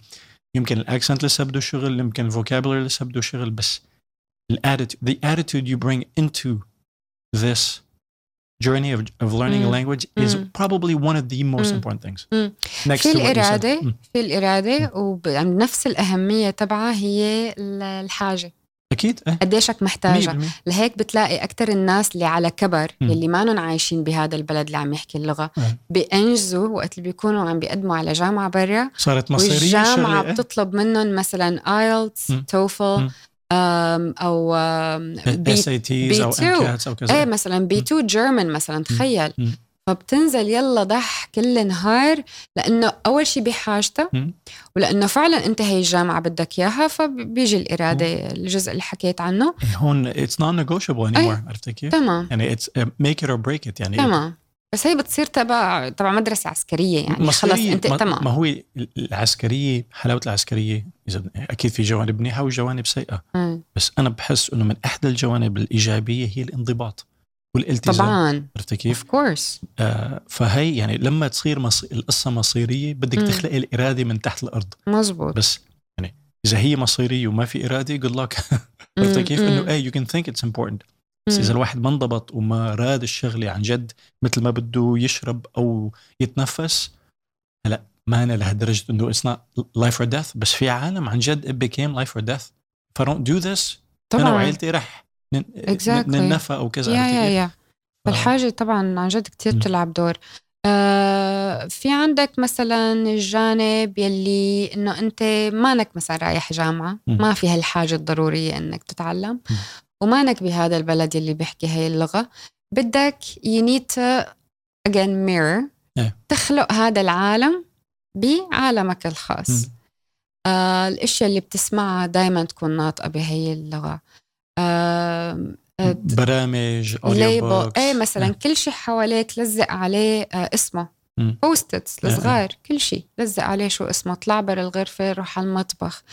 يمكن الاكسنت لسه بده شغل يمكن الفوكابولري لسه بده شغل بس attitude the attitude you bring into this journey of, of learning a مم. language is مم. probably one of the most مم. important things مم. next في to what you said. الإرادة مم. في الإرادة وبنفس الأهمية تبعها هي ال- الحاجة أكيد إيه قديشك محتاجة 100% لهيك بتلاقي أكتر الناس اللي على كبر مم. يلي ما عايشين بهذا البلد اللي عم يحكي اللغة أه. بينجزوا وقت اللي بيكونوا عم بيقدموا على جامعة برا صارت مصيرية والجامعة الشغله إيه؟ بتطلب منهم مثلا ايلتس. توفل بي اس اي تيز أو B2. انكاتس أو كذا إيه مثلا بي 2 جيرمان مثلا تخيل مم. فبتنزل يلا ضح كل نهار لأنه أول شيء بحاجتها. ولأنه فعلا أنت هي الجامعة بدك إياها فبيجي الإرادة الجزء اللي حكيت عنه. هون اتس نون نيغوشيبل اني مور عرفت كيف؟ تمام. يعني اتس ميك ات اور بريك ات يعني تمام. بس هي بتصير تبع تبع مدرسة عسكرية يعني. خلص مصيرية أنت ما, تمام. ما هو العسكرية حلاوة العسكرية إذا أكيد في جوانب منيحه وجوانب سيئة. مم. بس أنا بحس إنه من إحدى الجوانب الإيجابية هي الانضباط. والالتزام طبعا. عرفت of كيف؟ course آه فهي يعني لما تصير مص... القصة مصيرية بدك مم. تخلقي الاراده من تحت الأرض. مزبوط بس يعني إذا هي مصيرية وما في إرادة good luck عرفت كيف؟ إنه إيه you can think it's important بس إذا الواحد ما انضبط وما راد الشغلة عن جد مثل ما بده يشرب أو يتنفس هلا ما أنا لهالدرجة إنه it's not life or death بس في عالم عن جد it became life or death. ف don't do this أنا طبعا. وعائلتي رح. Exactly. ننفى أو كذا yeah yeah? yeah فالحاجة طبعا عن جد كتير مم. بتلعب دور آه في عندك مثلا الجانب يلي إنه أنت مانك مثلا رايح جامعة مم. ما في هالحاجة الضرورية إنك تتعلم مم. ومانك بهذا البلد يلي بيحكي هاي اللغة بدك you need to again mirror إيه. تخلق هذا العالم بعالمك الخاص. آه الأشياء اللي بتسمعها دائما تكون ناطقة بهي اللغة آه، برامج ليبل اوديو بوكس إيه مثلا كل شيء حواليك لزق عليه آه اسمه. بوستتس. الصغار كل شيء لزق عليه شو اسمه. طلع برا الغرفة روح على المطبخ.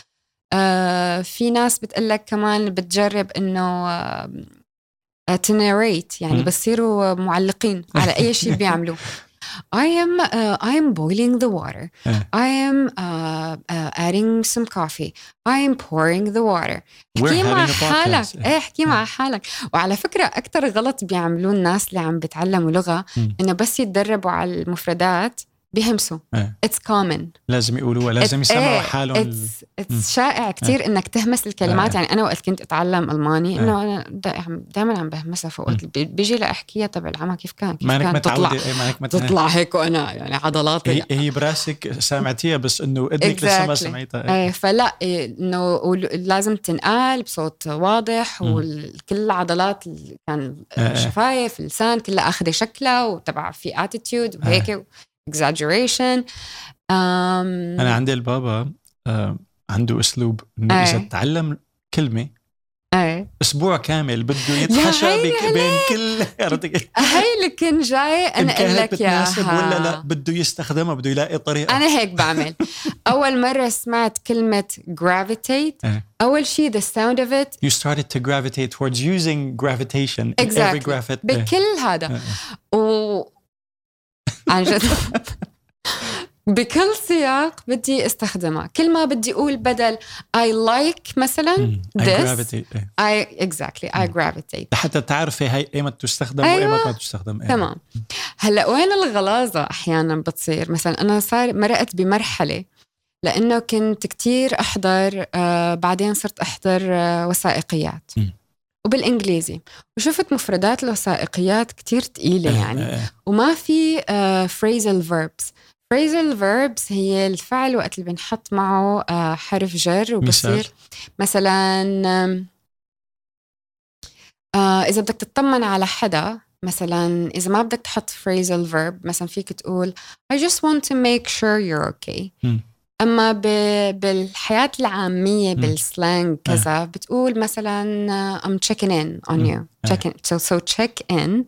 آه في ناس بتقلك كمان بتجرب إنه آه تنريت يعني. بصيروا معلقين على أي شيء بيعملوه. I am uh, I am boiling the water. إيه. I am uh, uh, adding some coffee. I am pouring the water. احكي مع حالك podcast. إيه احكي مع. حالك وعلى فكرة أكتر غلط بيعملوه الناس اللي عم بيتعلموا لغة مم. إنه بس يتدربوا على المفردات بيهمسوا إيه. It's common لازم يقولوها لازم يسمعوا إيه، حالهم ال- it's, it's شائع كتير إنك تهمس الكلمات إيه. يعني أنا وقت كنت أتعلم ألماني إيه. إنه أنا دائما عم بهمسها فوقت بي- بيجي لأحكيها تبع العمى كيف كان كيف مانك كان تطلع إيه،. تطلع هيك وأنا يعني عضلاتي هي هي براسك سامعتيها بس إنه اذنك لسه ما. سمعتها إيه. إيه فلا إيه، إنه لازم تنقال بصوت واضح. وكل العضلات كان إيه، إيه. الشفايف اللسان كلها اخذه شكلها وتبع في attitude وهيك exaggeration أم أنا عندي البابا آه عنده أسلوب إنه إذا إيه. تعلم كلمة إيه أسبوع كامل بده يتحشى بين كل؟ هاي اللي كنت جاي أنا أقول لك ياها بتناسب ولا لا بده يستخدمها بده يلاقي طريقة أنا هيك بعمل أول مرة سمعت كلمة gravitate إيه. أول شيء the sound of it you started to gravitate towards using gravitation in every Exactly. graphite إيه. بكل هذا. و عن جد بكل سياق بدي استخدمها كل ما بدي أقول بدل I like مثلا. I gravitate إيه. I exactly I gravitate لحتى تعرفي هاي ايمت تستخدم أيوة. وايمت ما تستخدم إيه. تمام هلأ وين الغلاظه أحيانا بتصير مثلا أنا صار مرقت بمرحلة لأنه كنت كتير أحضر آه بعدين صرت أحضر آه وثائقيات. وبالإنجليزي. وشفت مفردات الوثائقيات كتير تقيلة إيه، يعني. إيه. وما في آه phrasal verbs. phrasal verbs هي الفعل وقت اللي بنحط معه آه حرف جر وبصير مثلا آه إذا بدك تطمن على حدا مثلا إذا ما بدك تحط phrasal verb مثلا فيك تقول I just want to make sure you're okay. مم. أما ب- بالحياة العامية مم. بالسلانج كذا بتقول مثلا آه، I'm checking in on you check in. so, so check in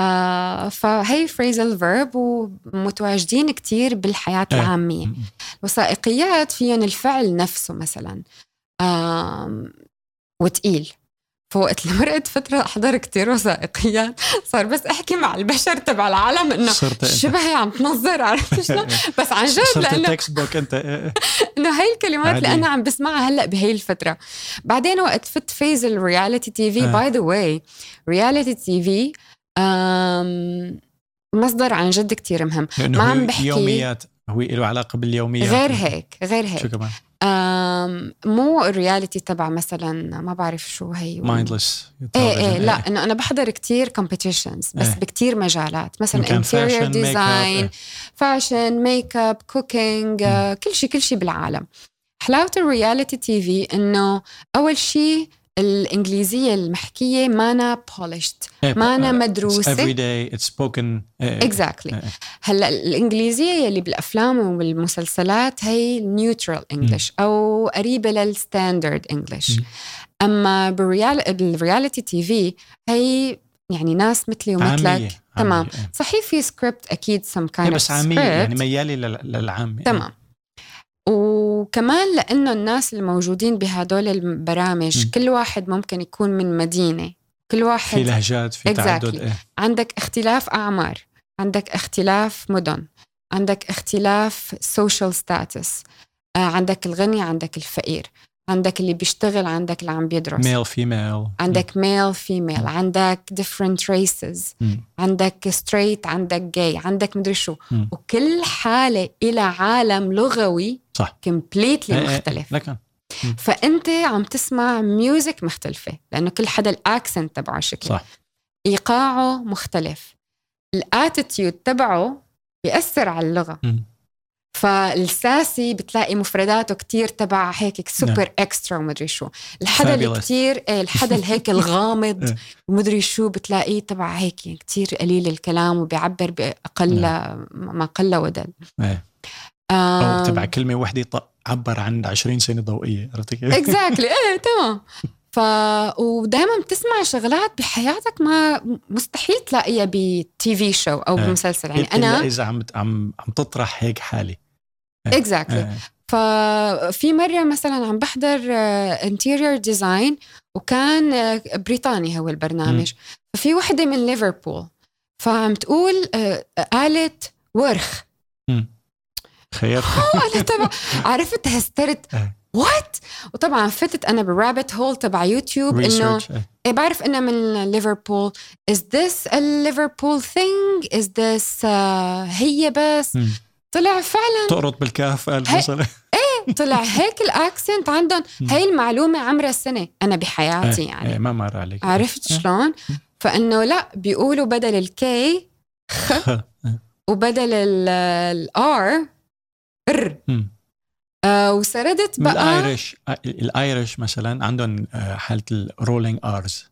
آه فهي phrasal verb ومتواجدين كتير بالحياة. العامية. الوثائقيات فيهم الفعل نفسه مثلا آم، وتقيل فوقت مرقت فترة أحضر كتير وثائقيات. صار بس أحكي مع البشر تبع العالم إنه شبهي عم تنظر؟ عرفت شلون؟ بس عن جد لأنه تكست بوك إنت. إيه. إنه هاي الكلمات اللي. أنا عم بسمعها هلأ بهي الفترة. بعدين وقت فت phase ال reality TV. By the way reality TV مصدر عن جد كتير مهم. ما عم بحكي- يوميات هو له علاقة باليوميات. غير هيك غير هيك. شو كمان؟ مو ال reality تبع مثلا ما بعرف شو هي mindless إيه إيه لا إنه أنا بحضر كتير competitions بس إيه. بكتير مجالات. مثلا interior design إيه. fashion makeup cooking كل شيء كل شيء بالعالم. حلاوة ال reality TV إنه أول شيء الإنجليزية المحكية مانا polished مانا مدروسة. Every day it's spoken exactly هلأ الإنجليزية يلي بالأفلام والمسلسلات هي neutral English أو قريبة لل standard English أما بال reality TV هي يعني ناس مثلي ومثلك. عامية. تمام. عامية. صحيح في سكريبت أكيد some kind بس عامية يعني ميالي لل- للعام تمام. وكمان لأنه الناس الموجودين بهدول البرامج م. كل واحد ممكن يكون من مدينة كل واحد في لهجات في Exactly. تعدد إيه. عندك اختلاف أعمار عندك اختلاف مدن عندك اختلاف status آه، عندك الغني عندك الفقير عندك اللي بيشتغل عندك اللي عم بيدرس. ميل فيميل عندك ميل فيميل عندك different races. عندك straight عندك gay عندك مدري شو. مم. وكل حالة إلى عالم لغوي صح. completely إيه، إيه. مختلف. لكن فأنت عم تسمع music مختلفة لأنه كل حدا ال accent تبعه شكل. صح. إيقاعه مختلف. ال attitude تبعه بيأثر على اللغة. مم. فال sassy بتلاقي مفرداته كتير تبع هيك super extra ومدري شو الحدا اللي. كتير إيه، الحدا اللي هيك الغامض إيه. ومدري شو بتلاقيه تبع هيك كتير قليل الكلام وبيعبر بأقل ما قل ودل إيه. أو تبع كلمة وحدة عبر عن 20 سنة ضوئية عرفتي كيف؟ اكزاكتلي إيه تمام ف ودائما بتسمع شغلات بحياتك ما مستحيل تلاقيها بتي في شو أو. بمسلسل يعني أنا إذا عم عم عم تطرح هيك حالي exactly إيه. ففي مرة مثلا عم بحضر interior design وكان آه، بريطاني هو البرنامج. ففي وحدة من ليفربول فعم تقول آه، قالت ورخ. خير. أنا تبع عرفت هسترت. إيه. what وطبعا فتت أنا بال rabbit hole تبع يوتيوب إنه. إيه. إيه بعرف انها من ليفربول a Liverpool thing? Is this uh, هي بس؟ مم. طلع فعلا تقرط بالكهف قال مثلا طلع هيك ال accent عندهم. هي المعلومة عمرها سنه أنا بحياتي إيه، يعني إيه، ما مر عليك عرفت إيه. شلون فإنه لا بيقولوا بدل ال K إيه. وبدل ال R ر. آه وسردت بقى الايرش الايرش مثلا عندهم آه، حالة ال rolling Rs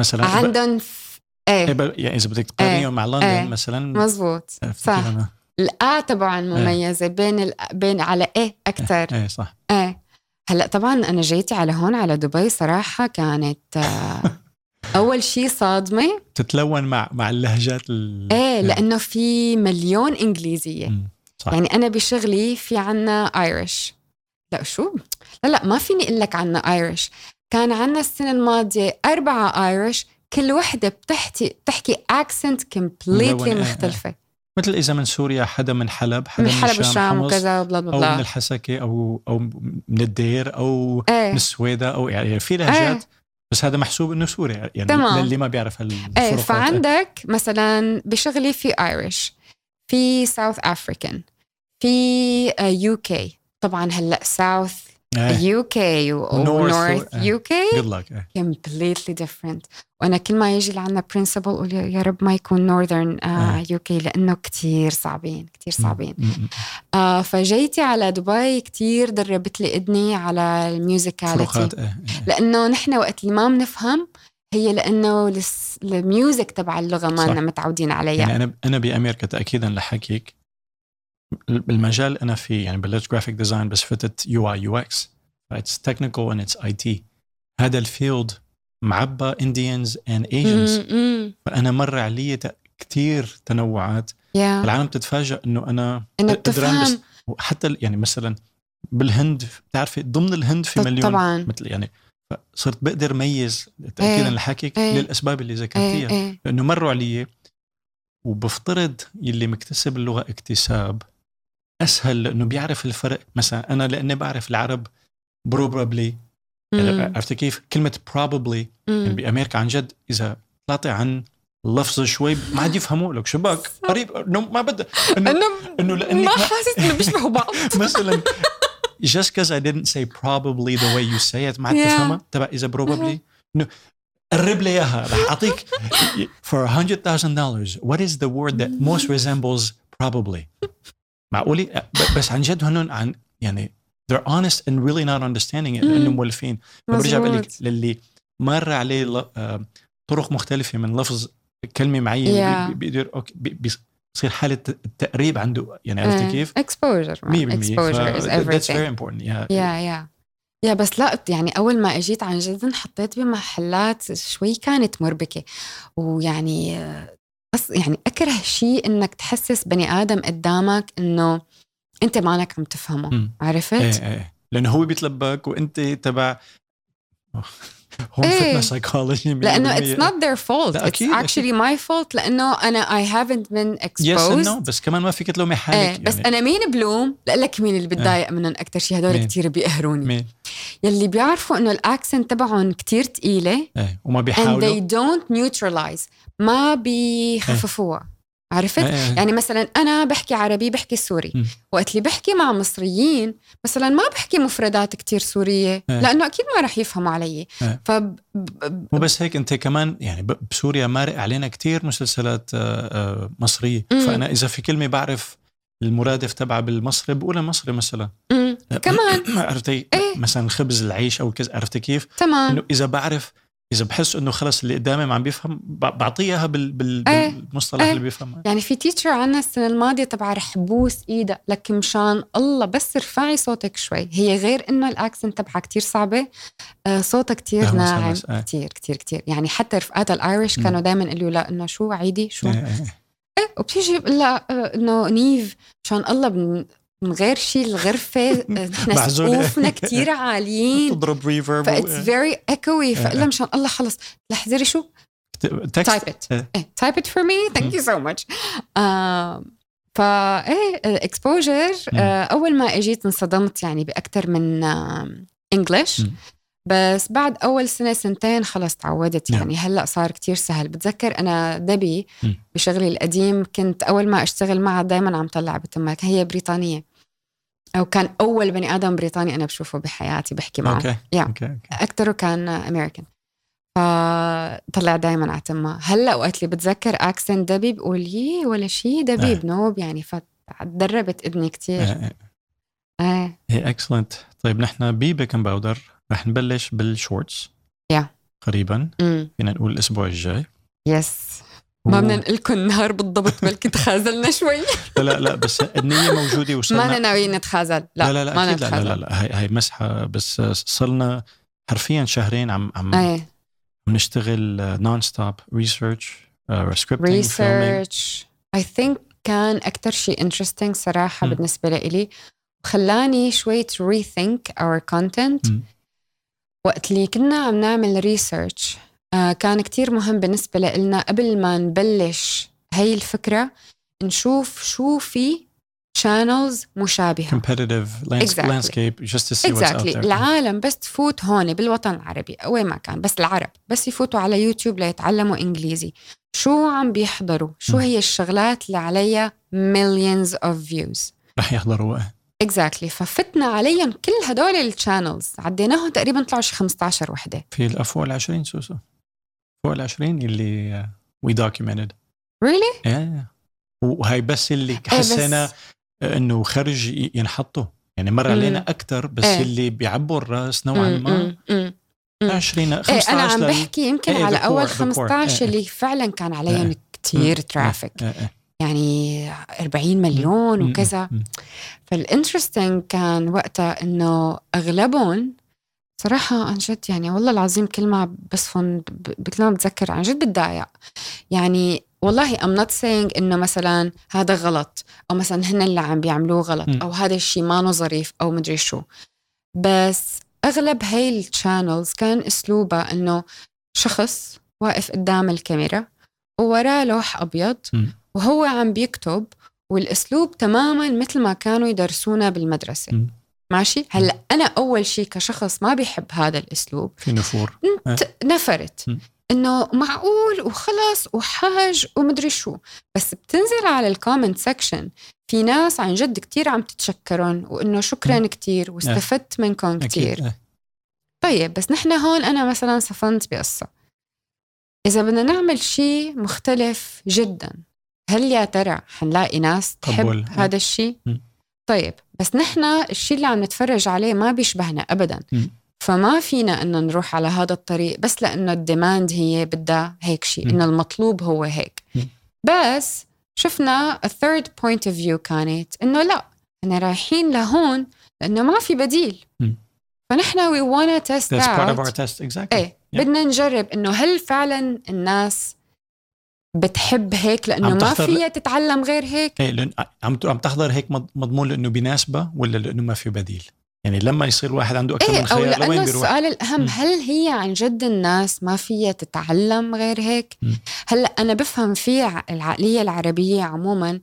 مثلا عندهم ف- إيه يعني إذا بدك تقارنيهم مع لندن إيه. مثلا مزبوط أفتكر صح. الآ تبعهم مميزة بين ال... بين على إيه أكثر إيه صح. إيه. هلأ طبعا أنا جيتي على هون على دبي صراحة كانت آه، أول شيء صادمة. تتلون مع مع اللهجات ال... إيه لأنه في مليون إنجليزية. صح. يعني أنا بشغلي في عنا Irish لأ شو؟ لا لأ ما فيني أقول لك عنا Irish كان عنا السنة الماضية أربعة Irish كل وحدة بتحكي بتحكي accent completely إيه، مختلفة. مثل إذا من سوريا حدا من حلب حدا من حلب الشام وكذا بلا بلا أو بلا. من الحسكة أو أو من الدير أو إيه. من السويدة أو يعني في لهجات إيه بس هذا محسوب إنه سوري يعني تمام. للي ما بيعرف هالفروقات إيه فعندك مثلا بشغلي في Irish في South African في UK طبعا هلأ ساوث يو كي North و North UK good luck completely different. وأنا كل ما يجي لعنا principal أقول يا رب ما يكون northern. UK لأنه كتير صعبين كتير صعبين. آه فجيتي على دبي كتير دربت لي اذني على ال musicality إيه إيه. لأنه نحن وقت اللي ما بنفهم هي لأنه ال music تبع اللغة ما متعودين عليها. يعني أنا أنا بأمريكا تاكيدا لحكيك بالمجال أنا فيه يعني بلشت graphic design بس فتت UI UX it's technical and it's IT هذا ال field معبى Indians and Asians. فأنا مر علي كثير تنوعات. يا العالم تتفاجئ إنه أنا إنك تفهم. وحتى ال- يعني مثلا بالهند بتعرفي ضمن الهند في مليون طبعا. مثل يعني. صرت بقدر ميز تاكيدا إيه. لحكيك إيه. للأسباب اللي إيه ذكرتيها إيه. لأنه مروا علي وبفترض يلي مكتسب اللغة اكتساب. أسهل لأنه بيعرف الفرق. مثلا أنا لأني بعرف العرب بروبابلي م- عرفت كيف؟ كلمة probably يعني. بأمريكا عن جد إذا طلعتي عن اللفظ شوي ما عاد يفهموا لك شو بك؟ قريب. إنه ما بدي انه إنه لانك ما حاسس إنه بيشبهوا بعض. مثلا just because I didn't say probably the way you say it ما عاد. تفهمها تبع إذا probably. إنه قرب لي إياها. رح أعطيك for $100,000 what is the word that most resembles probably معقولي ب- بس عن جد هنن عن يعني they're honest and really not understanding it لأنه مم. مولفين فبرجع بقول لك. للي مر عليه طرق مختلفة من لفظ كلمة معينة Yeah. بي- بيقدر أوكي بي- بيصير حالة التقريب عنده يعني عرفتي كيف؟ exposure 100% exposure is everything very important yeah. يا يا يا بس لا يعني أول ما إجيت عن جد انحطيت بمحلات شوي كانت مربكة ويعني بس يعني أكره شيء إنك تحسس بني آدم قدامك إنه أنت مالك عم تفهمه مم. عرفت؟ إيه إيه لأنه هو بيتلبك وأنت تبع هون إيه. فتنا سايكولوجي لأنه it's not their fault it's أكيد، actually my fault لأنه أنا I haven't been yes exposed no بس كمان ما فيك تلومي حالك إيه بس يعني أنا مين بلوم؟ لك مين اللي بتضايق منهم أكثر شيء هدول؟ كثير بيقهروني مين؟ يلي بيعرفوا إنه ال accent تبعهم كثير ثقيله إيه وما and بيحاولوا they don't neutralize ما بيخففوها عرفت؟ إيه، إيه. يعني مثلا أنا بحكي عربي بحكي سوري م. وقت اللي بحكي مع مصريين مثلا ما بحكي مفردات كتير سورية إيه. لأنه أكيد ما رح يفهموا علي إيه. ف مو بس هيك أنت كمان يعني بسوريا مارق علينا كتير مسلسلات آه، آه، مصرية. فأنا إذا في كلمة بعرف المرادف تبعها بالمصري بقولها مصري مثلا م. كمان عرفتي إيه. مثلا خبز العيش أو كذا عرفتي كيف؟ تمام إنه إذا بعرف إذا بحس إنه خلص اللي قدامي ما عم بيفهم بعطيه اياها بال... بال... إيه. بالمصطلح إيه. اللي بيفهمه يعني في teacher عنا السنة الماضية تبع رح بوس ايدها لك مشان الله بس ارفعي صوتك شوي هي غير إنه ال accent تبعها كتير صعبة آه، صوتها كتير ناعم إيه. كتير كتير كتير يعني حتى رفقاتها ال Irish. كانوا دائما يقولوا لا إنه شو عيدي شو إيه، إيه. إيه وبتيجي بقول لها آه، إنه Niamh مشان الله بن- من غير شيء الغرفة آه، نحن. سقوفنا كتير عاليين. تضرب ريفرب فاتس فيري ايكوي فقول لها إيه. مشان الله خلص. لحظري شو؟ type it إيه. type it for me thank you so much فا إيه ال exposure مم. أول ما أجيت انصدمت يعني بأكثر من English مم. بس بعد أول سنة سنتين خلص تعودت. نعم. يعني هلأ صار كتير سهل. بتذكر أنا Debbie. بشغلي القديم كنت أول ما أشتغل معها دائما عم طلع بتمك. هي بريطانية. أو كان أول بني آدم بريطاني أنا بشوفه بحياتي بحكي معه. أوكي. أوكي أوكي. اكثره كان امريكان فطلع دائما على تمها هلأ وقت اللي بتذكر accent Debbie بقول يي ولا شيء دبيب نوب يعني فتدربت اذني كتير. إيه، إيه. إيه. إيه excellent طيب نحن ب Baking Powder؟ رح نبلش بال shorts. يا. قريبا. امم فينا نقول الأسبوع الجاي. Yes. ما و- بدنا نقول لكم النهار بالضبط بلكي تخاذلنا شوي. لا لا لا بس النية موجودة ما وصلنا ناويين نتخاذل. لا لا لا ما لا لا, لا, لا هي هي مسحة بس صرنا حرفيا شهرين عم عم إيه. عم نشتغل non-stop research research I think كان أكثر شيء interesting صراحة مم. بالنسبة لإلي. وخلاني شوي our content. مم. وقت اللي كنا عم نعمل ريسيرش كان كتير مهم بالنسبة لنا قبل ما نبلش هي الفكرة نشوف شو في channels مشابهة. Competitive lands- Exactly. landscape just to see what's out exactly. there. العالم بس تفوت هون بالوطن العربي أو وين ما كان بس العرب بس يفوتوا على يوتيوب ليتعلموا إنجليزي. شو عم بيحضروا؟ شو. هي الشغلات اللي عليها millions of views رح يحضروا exactly ففتنا عليهم كل هدول ال channels عديناهم تقريبا طلعوا شي 15 وحدة في ال- فوق ال 20 سوسو فوق ال 20 اللي وي documented really yeah. وهي بس اللي إيه بس- حسينا إنه خرج ينحطوا يعني مر. علينا أكثر بس إيه. اللي بيعبوا الرأس نوعا ما مم، مم. مم. 20 إيه 15 أنا عم بحكي يمكن إيه، على أول the core. 15 إيه. اللي فعلا كان عليهم إيه. كتير مم. traffic إيه، إيه. يعني 40 مليون. وكذا. فال interesting كان وقتها إنه أغلبهم صراحة عن جد يعني والله العظيم كل ما بصفن بكل ما بتذكر عن جد بتضايق يعني والله I'm not saying إنه مثلا هذا غلط أو مثلا هن اللي عم بيعملوه غلط. أو هذا الشيء ما ظريف أو مدري شو بس أغلب هاي ال channels كان أسلوبها إنه شخص واقف قدام الكاميرا ووراه لوح أبيض. وهو عم بيكتب والأسلوب تماما مثل ما كانوا يدرسونا بالمدرسة. مم. ماشي؟ هلأ أنا أول شيء كشخص ما بيحب هذا الأسلوب. في نفور. إنت نفرت. إنه معقول وخلص وحاج ومدري شو. بس بتنزل على ال comment section في ناس عن جد كتير عم تتشكرن وإنه شكرا كتير واستفدت منكم كتير. إيه. طيب بس نحن هون أنا مثلا صفنت بقصة. إذا بدنا نعمل شيء مختلف جدا هل يا ترى حنلاقي ناس تحب قبول. هذا الشيء؟ طيب بس نحن الشيء اللي عم نتفرج عليه ما بيشبهنا أبدا مم. فما فينا إنه نروح على هذا الطريق بس لأنه ال demand هي بدها هيك شيء م. إنه المطلوب هو هيك م. بس شفنا ال third point of view كانت إنه لا إحنا رايحين لهون لأنه ما في بديل م. فنحن we wanna test that's part of our اوت test exactly إيه Yeah. بدنا نجرب إنه هل فعلا الناس بتحب هيك لأنه ما فيها تتعلم غير هيك إيه لأن عم عم تحضر هيك مض- مضمون لأنه بيناسبه ولا لأنه ما في بديل يعني لما يصير الواحد عنده أكثر إيه من خيار لوين بيروح السؤال الأهم مم. هل هي عن جد الناس ما فيها تتعلم غير هيك مم. هلأ أنا بفهم في العقلية العربية عموما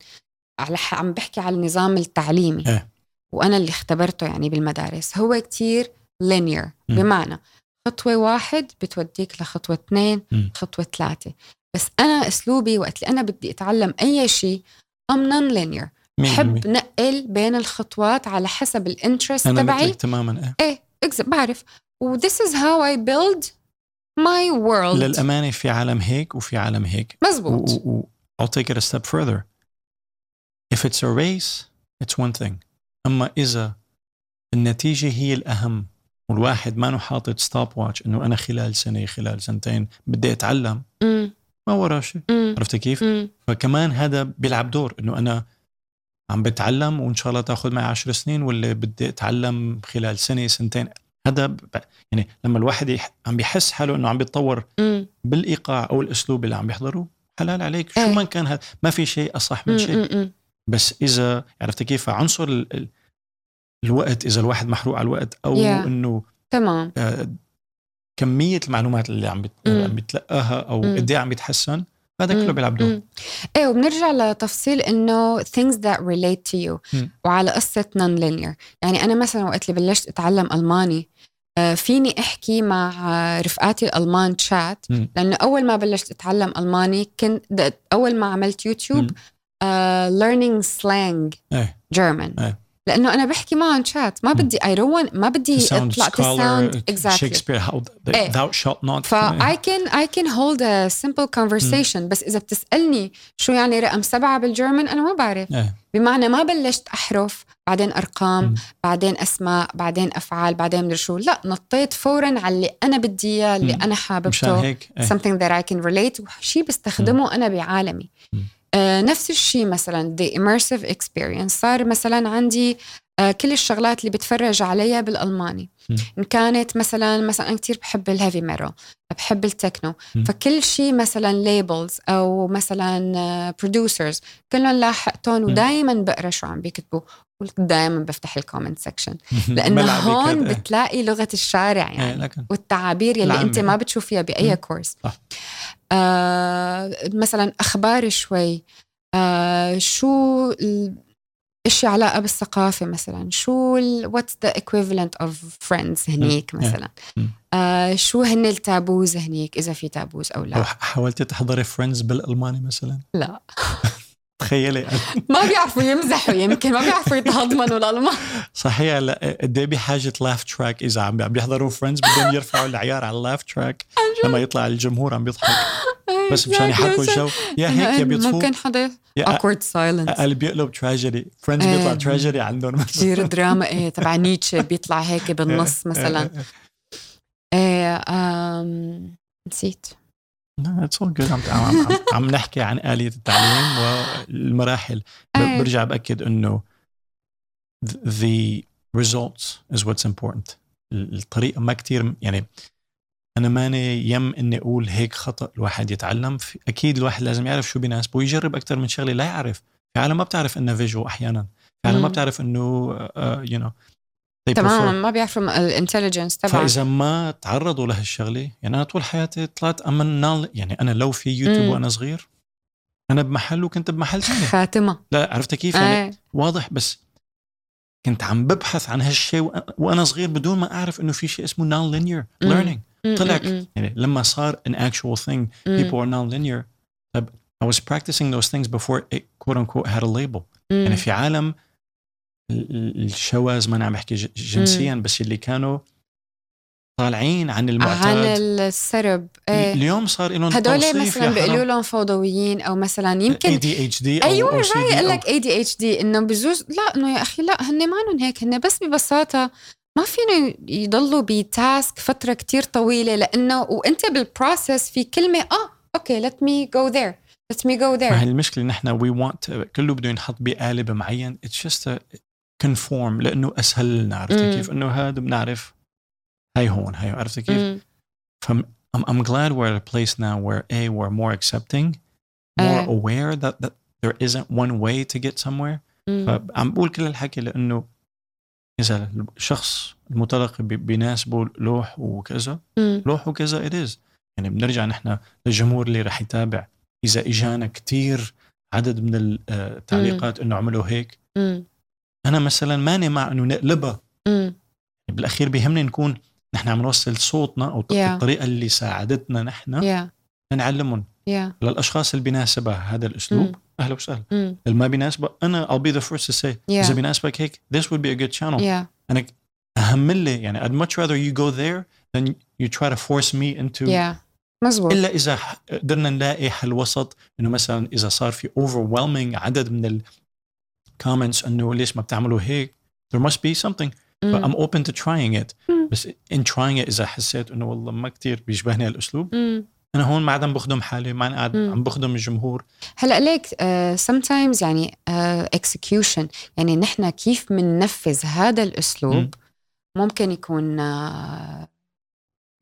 على ح- عم بحكي على النظام التعليمي إيه. وأنا اللي اختبرته يعني بالمدارس هو كتير linear مم. بمعنى خطوة واحد بتوديك لخطوة اثنين مم. خطوة ثلاثة بس أنا أسلوبي وقت اللي أنا بدي أتعلم أي شيء I'm not mean بحب. نقل بين الخطوات على حسب ال interest أنا تبعي. مثلك تماما إيه إيه اكزت بعرف. و this is how I build my world. للأمانة في عالم هيك وفي عالم هيك. مزبوط. و- و- و- I'll take it a step further. If it's a race it's one thing. أما إذا النتيجة هي الأهم والواحد ما حاطط stopwatch إنه أنا خلال سنة خلال سنتين بدي أتعلم مم. ما وراه شيء مم. عرفت كيف؟ مم. فكمان هذا بيلعب دور إنه أنا عم بتعلم وإن شاء الله تأخذ معي عشر سنين ولا بدي أتعلم خلال سنة سنتين هذا ب... يعني لما الواحد يح... عم بيحس حاله إنه عم بيتطور مم. بالإيقاع أو الأسلوب اللي عم بيحضره حلال عليك شو إيه. ما كان هذا ما في شيء أصح من شيء. بس إذا عرفت كيف عنصر. ال- الوقت إذا الواحد محروق على الوقت أو Yeah. إنه تمام آه، كمية المعلومات اللي عم بت... مم. عم بيتلقاها أو. قد إيه عم بيتحسن هذا كله. بيلعب دور. إيه وبنرجع لتفصيل إنه things that relate to you مم. وعلى قصة non linear يعني أنا مثلا وقت اللي بلشت أتعلم ألماني آه، فيني أحكي مع رفقاتي الألمان شات مم. لأنه أول ما بلشت أتعلم ألماني كنت أول ما عملت يوتيوب مم. آه، learning لأنه أنا بحكي معهم شات ما بدي don't want ما بدي how the, إيه. thou shalt not ف I can I can hold a simple conversation بس إذا بتسألني شو يعني رقم سبعة بالجيرمن أنا ما بعرف إيه. بمعنى ما بلشت أحرف بعدين أرقام مم. بعدين أسماء بعدين أفعال بعدين مدري شو لا نطيت فورا على اللي أنا بدي إياه اللي. أنا مشان حاببته هيك إيه. something that I can relate وشيء بستخدمه أنا بعالمي مم. آه نفس الشيء مثلا the immersive experience صار مثلا عندي آه كل الشغلات اللي بتفرج عليها بالألماني مم. إن كانت مثلا مثلا أنا كتير بحب ال heavy metal بحب التكنو مم. فكل شيء مثلا labels أو مثلا producers كلهم لاحقتهم ودائما بقرأ شو عم بيكتبوا ودائما بفتح ال comment section لأنه هون. إيه. بتلاقي لغة الشارع إيه، يعني والتعابير يلي. أنت ما بتشوفيها بأي. كورس. آه مثلا أخبار شوي. آه شو ال- اشياء علاقة بالثقافة مثلا؟ شو what's the equivalent of Friends هنيك. مثلا. آه شو هن ال taboos هنيك إذا في taboos أو أو لا حاولتي تحضري Friends بالألماني مثلا؟ لا. تخيلي. ما بيعرفوا يمزحوا يمكن ما بيعرفوا يتهضمنوا الألمان. صحيح هلا قد إيه بحاجة laugh track إذا عم بيحضروا Friends بدهم يرفعوا العيار على ال laugh track لما يطلع الجمهور عم بيضحك. بس مشان يحركوا الجو. يا هيك يا بيطفوا ممكن حدا awkward silence. قال بيقلب تراجيدي Friends. بيطلع تراجيدي عندهم. كثير دراما إيه تبع نيتشه بيطلع هيك بالنص مثلا. إيه نسيت. It's all good عم عم, نحكي عن آلية التعليم والمراحل. برجع بأكد إنه the results is what's important. الطريقة ما كتير يعني أنا ماني يم إني أقول هيك خطأ الواحد يتعلم. في أكيد الواحد لازم يعرف شو بيناسبه ويجرب أكثر من شغلة. لا يعرف. في عالم ما بتعرف إنه visual أحيانا. في عالم ما. بتعرف إنه uh, you know they تماما prefer. ما بيعرفوا ال intelligence تبعك فإذا ما تعرضوا لهالشغله يعني أنا طول حياتي طلعت a non-linear يعني أنا لو في يوتيوب. وأنا صغير أنا بمحل وكنت بمحل ثاني. خاتمه لا عرفت كيف؟ يعني إيه. واضح بس كنت عم ببحث عن هالشيء وأنا صغير بدون ما أعرف إنه في شيء اسمه non-linear. learning طلع يعني لما صار an actual thing people are non-linear. طب I was practicing those things before it quote unquote had a label. يعني في عالم ال- ال- الشواذ ما أنا عم بحكي جنسيا بس اللي كانوا طالعين عن عن المعتاد السرب إيه اليوم صار لهم هدول مثلا بيقولوا. لهم فوضويين أو مثلا يمكن ADHD أو أيوه OCD رح يقول أو- لك ADHD إنه بجوز لا إنه يا أخي لا هن ما هيك هن بس ببساطة ما فينه يضلوا ب task فترة كتير طويلة لأنه وأنت بال process في كلمة آه okay let me go there let me go ما there هي المشكلة نحن we want كله بده ينحط بقالب معين. it's just conform لأنه أسهل لنا عرفتي. كيف؟ إنه هذا بنعرف هاي هون هاي عرفتي كيف؟ فم I'm, I'm glad we're at a place now where a we're more accepting more آه. aware that, that there isn't one way to get somewhere. فعم بقول كل الحكي لأنه إذا الشخص المتلقي بي- بيناسبه لوح وكذا. لوح وكذا it is يعني بنرجع نحن للجمهور اللي رح يتابع إذا إجانا كتير عدد من التعليقات إنه عملوا هيك مم. أنا مثلا ماني مع إنه نقلبها. مم. بالأخير بيهمني نكون نحن عم نوصل صوتنا أو Yeah. الطريقة اللي ساعدتنا نحن يا نعلمهم. يا للأشخاص اللي بيناسبها هذا الأسلوب. مم. أهلا وسهلا. مم. اللي ما بيناسبه أنا I'll be the first to say Yeah. إذا بيناسبك هيك this would be a good channel. يا أنا أهم لي يعني I'd much rather you go there than you try to force me into يا مزبوط إلا إذا قدرنا نلاقي حل وسط. إنه مثلا إذا صار في overwhelming عدد من الكومنتس انه ليش ما بتعملوا هيك there must be something مم. I'm open to trying it مم. بس in trying it اذا حسيت إنه والله ما كتير بيشبهني الاسلوب مم. أنا هون ما عم بخدم حالي ما قاعد. عم بخدم الجمهور هلأ ليك uh, sometimes يعني uh, execution يعني نحن كيف بننفذ هذا الأسلوب مم. ممكن يكون uh,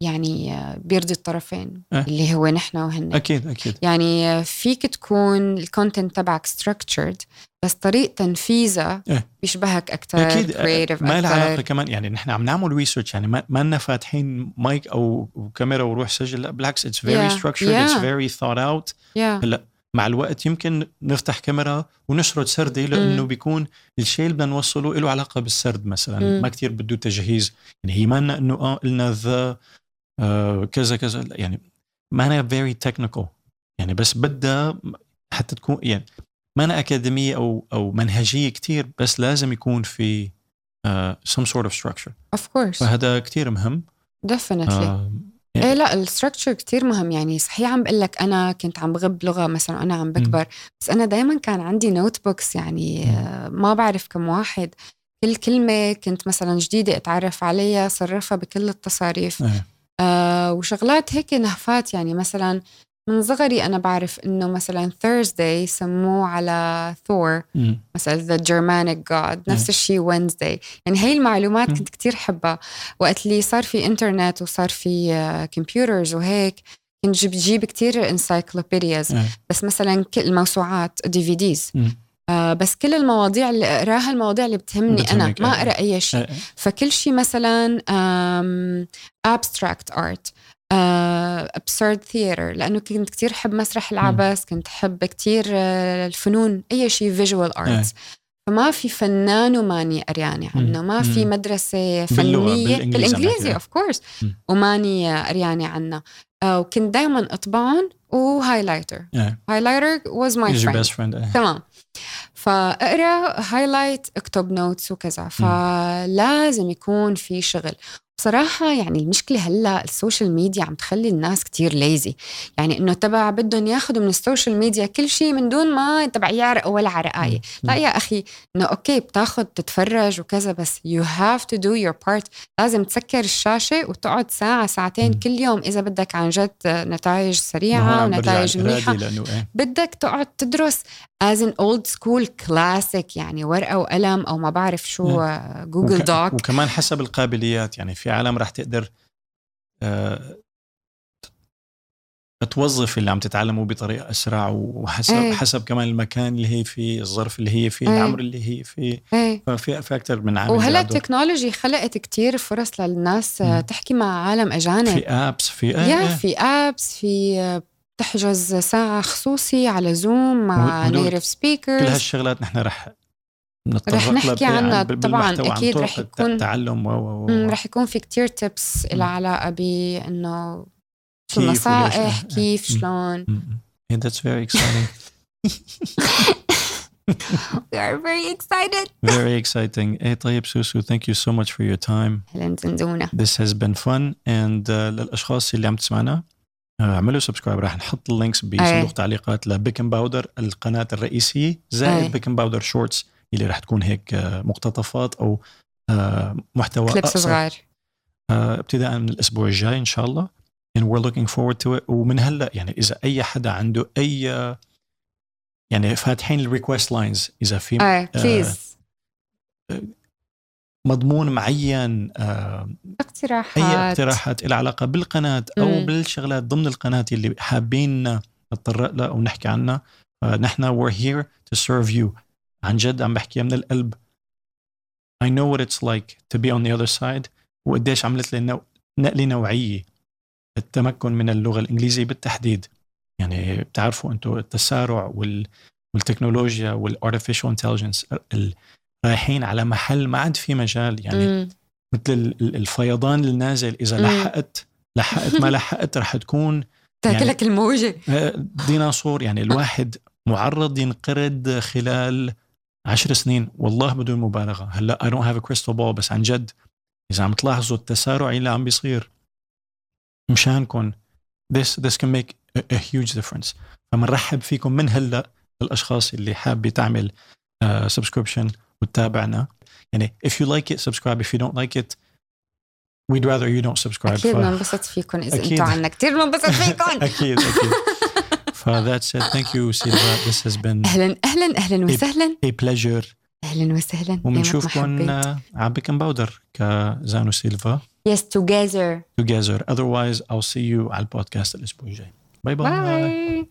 يعني بيرضي الطرفين أه. اللي هو نحن وهن أكيد أكيد يعني فيك تكون ال content تبعك structured بس طريقة تنفيذها إيه. بيشبهك أكثر أكيد creative ما لها علاقة كمان يعني نحن عم نعمل research يعني ما ما لنا فاتحين مايك أو كاميرا وروح سجل لا بالعكس it's very Yeah. structured it's. very thought out هلأ مع الوقت يمكن نفتح كاميرا ونسرد سردي لأنه مم. بيكون الشيء اللي بدنا نوصله له علاقة بالسرد مثلا مم. ما كتير بده تجهيز يعني هي مانا إنه آه قلنا the آه كذا كذا يعني مانا very technical يعني بس بدها حتى تكون يعني مانا أكاديمية أو أو منهجية كتير بس لازم يكون في آه some sort of structure. Of course. فهذا كتير مهم. Definitely. آه إيه لا ال structure كتير مهم. يعني صحيح عم بقول لك أنا كنت عم بغب لغة مثلا أنا عم بكبر بس أنا دائما كان عندي notebooks يعني. آه، ما بعرف كم واحد. كل كلمة كنت مثلا جديدة أتعرف عليها صرفها بكل التصاريف. إيه. آه وشغلات هيك نهفات. يعني مثلا من صغري أنا بعرف إنه مثلا Thursday سموه على ثور. مثلا the Germanic god نفس. الشيء و Wednesday يعني هي المعلومات. كنت كتير حبها وقت اللي صار في انترنت وصار في computers وهيك كنت جيب جيب كتير encyclopedias. بس مثلا كل الموسوعات DVDs. آه بس كل المواضيع اللي أقراها المواضيع اللي بتهمني أنا ما إيه. أقرأ أي شيء إيه. فكل شيء مثلا abstract art آه، absurd theater لأنه كنت كتير حب مسرح العبث كنت حب كتير آه، الفنون أي شيء إيه. arts فما في فنان وماني قريانة عنه ما في. مدرسة فنية بالإنجليزي. of course مم. وماني قريانة عنها آه، وكنت دائما أطبعهم و highlighter. highlighter best friend إيه. تمام فأقرأ highlight اكتب notes وكذا فلازم يكون في شغل بصراحة يعني المشكلة هلأ ال social media عم تخلي الناس كتير lazy يعني إنه تبع بدهم ياخذوا من ال social media كل شيء من دون ما تبع يعرقوا ولا عرقاية لا يا أخي إنه okay بتاخذ تتفرج وكذا بس you have to do your part. لازم تسكر الشاشة وتقعد ساعة ساعتين. كل يوم إذا بدك عن جد نتائج سريعة ونتائج منيحة إيه. بدك تقعد تدرس as an old school classic يعني ورقة وقلم أو ما بعرف شو جوجل وك- doc وكمان حسب القابليات يعني في عالم رح تقدر آه، توظف اللي عم تتعلمه بطريقة أسرع وحسب إيه. حسب كمان المكان اللي هي فيه الظرف اللي هي فيه إيه. العمر اللي هي فيه إيه ففي في أكثر من عامل وهلا. ال technology خلقت كتير فرص للناس آه، مم. تحكي مع عالم أجانب في apps في إيه، يا إيه. في apps في آه، تحجز ساعة خصوصي على زوم مع وهدول- native كل speakers هالشغلات نحن رح رح نحكي عنها طبعاً، عن طرق رح يكون- التعلم و رح يكون في كتير tips. لها علاقة بأنه شو النصائح كيف. شلون. Yeah, that's very exciting. we are very excited very exciting. Hey, طيب سوسو, thank you so much for your time. This has been fun and uh, للأشخاص اللي عم تسمعنا uh, اعملوا subscribe راح نحط ال links بصندوق. تعليقات لبيكن باودر القناة الرئيسية زائد. بيكن باودر Shorts اللي راح تكون هيك uh, مقتطفات أو آه، محتوى clips صغار آه، ابتداء من الأسبوع الجاي إن شاء الله. And we're looking forward to it. ومن هلأ يعني إذا أي حدا عنده أي يعني فاتحين ال request lines إذا في إيه please مضمون معين آه، اقتراحات أي اقتراحات. لها علاقة بالقناة أو مم. بالشغلات ضمن القناة اللي حابين نتطرق لها أو نحكي عنها نحن we're here to serve you. عن جد عم بحكيها من القلب. I know what it's like to be on the other side. وقديش عملت لي نوع- نقله نوعية التمكن من اللغة الإنجليزية بالتحديد. يعني بتعرفوا أنتم التسارع وال والتكنولوجيا وال artificial intelligence رايحين على محل ما عاد في مجال. يعني مم. مثل ال- ال- الفيضان النازل إذا مم. لحقت لحقت ما لحقت رح تكون تاكلك الموجة. آه، ديناصور. يعني الواحد معرض ينقرض خلال عشر سنين. والله بدون مبالغة. هلا I don't have a crystal ball بس عن جد إذا عم تلاحظوا التسارع اللي عم بيصير مشانكم this this can make a, a huge difference. فمنرحب فيكم من هلا الاشخاص اللي حابة تعمل سبسكريبشن وتتابعنا. يعني if you like it subscribe. If you don't like it we'd rather you don't subscribe. أكيد ف- بنبسط فيكم إذا. أنتم عنا. كثير بنبسط فيكم أكيد أكيد. ف that's it thank you Silva. This has been أهلا أهلا أهلا وسهلا. a pleasure. أهلا وسهلا. وبنشوفكم على بيكن باودر كزانو سيلفا. يس توجذر together. Otherwise I'll see you على البودكاست الأسبوع الجاي. باي باي باي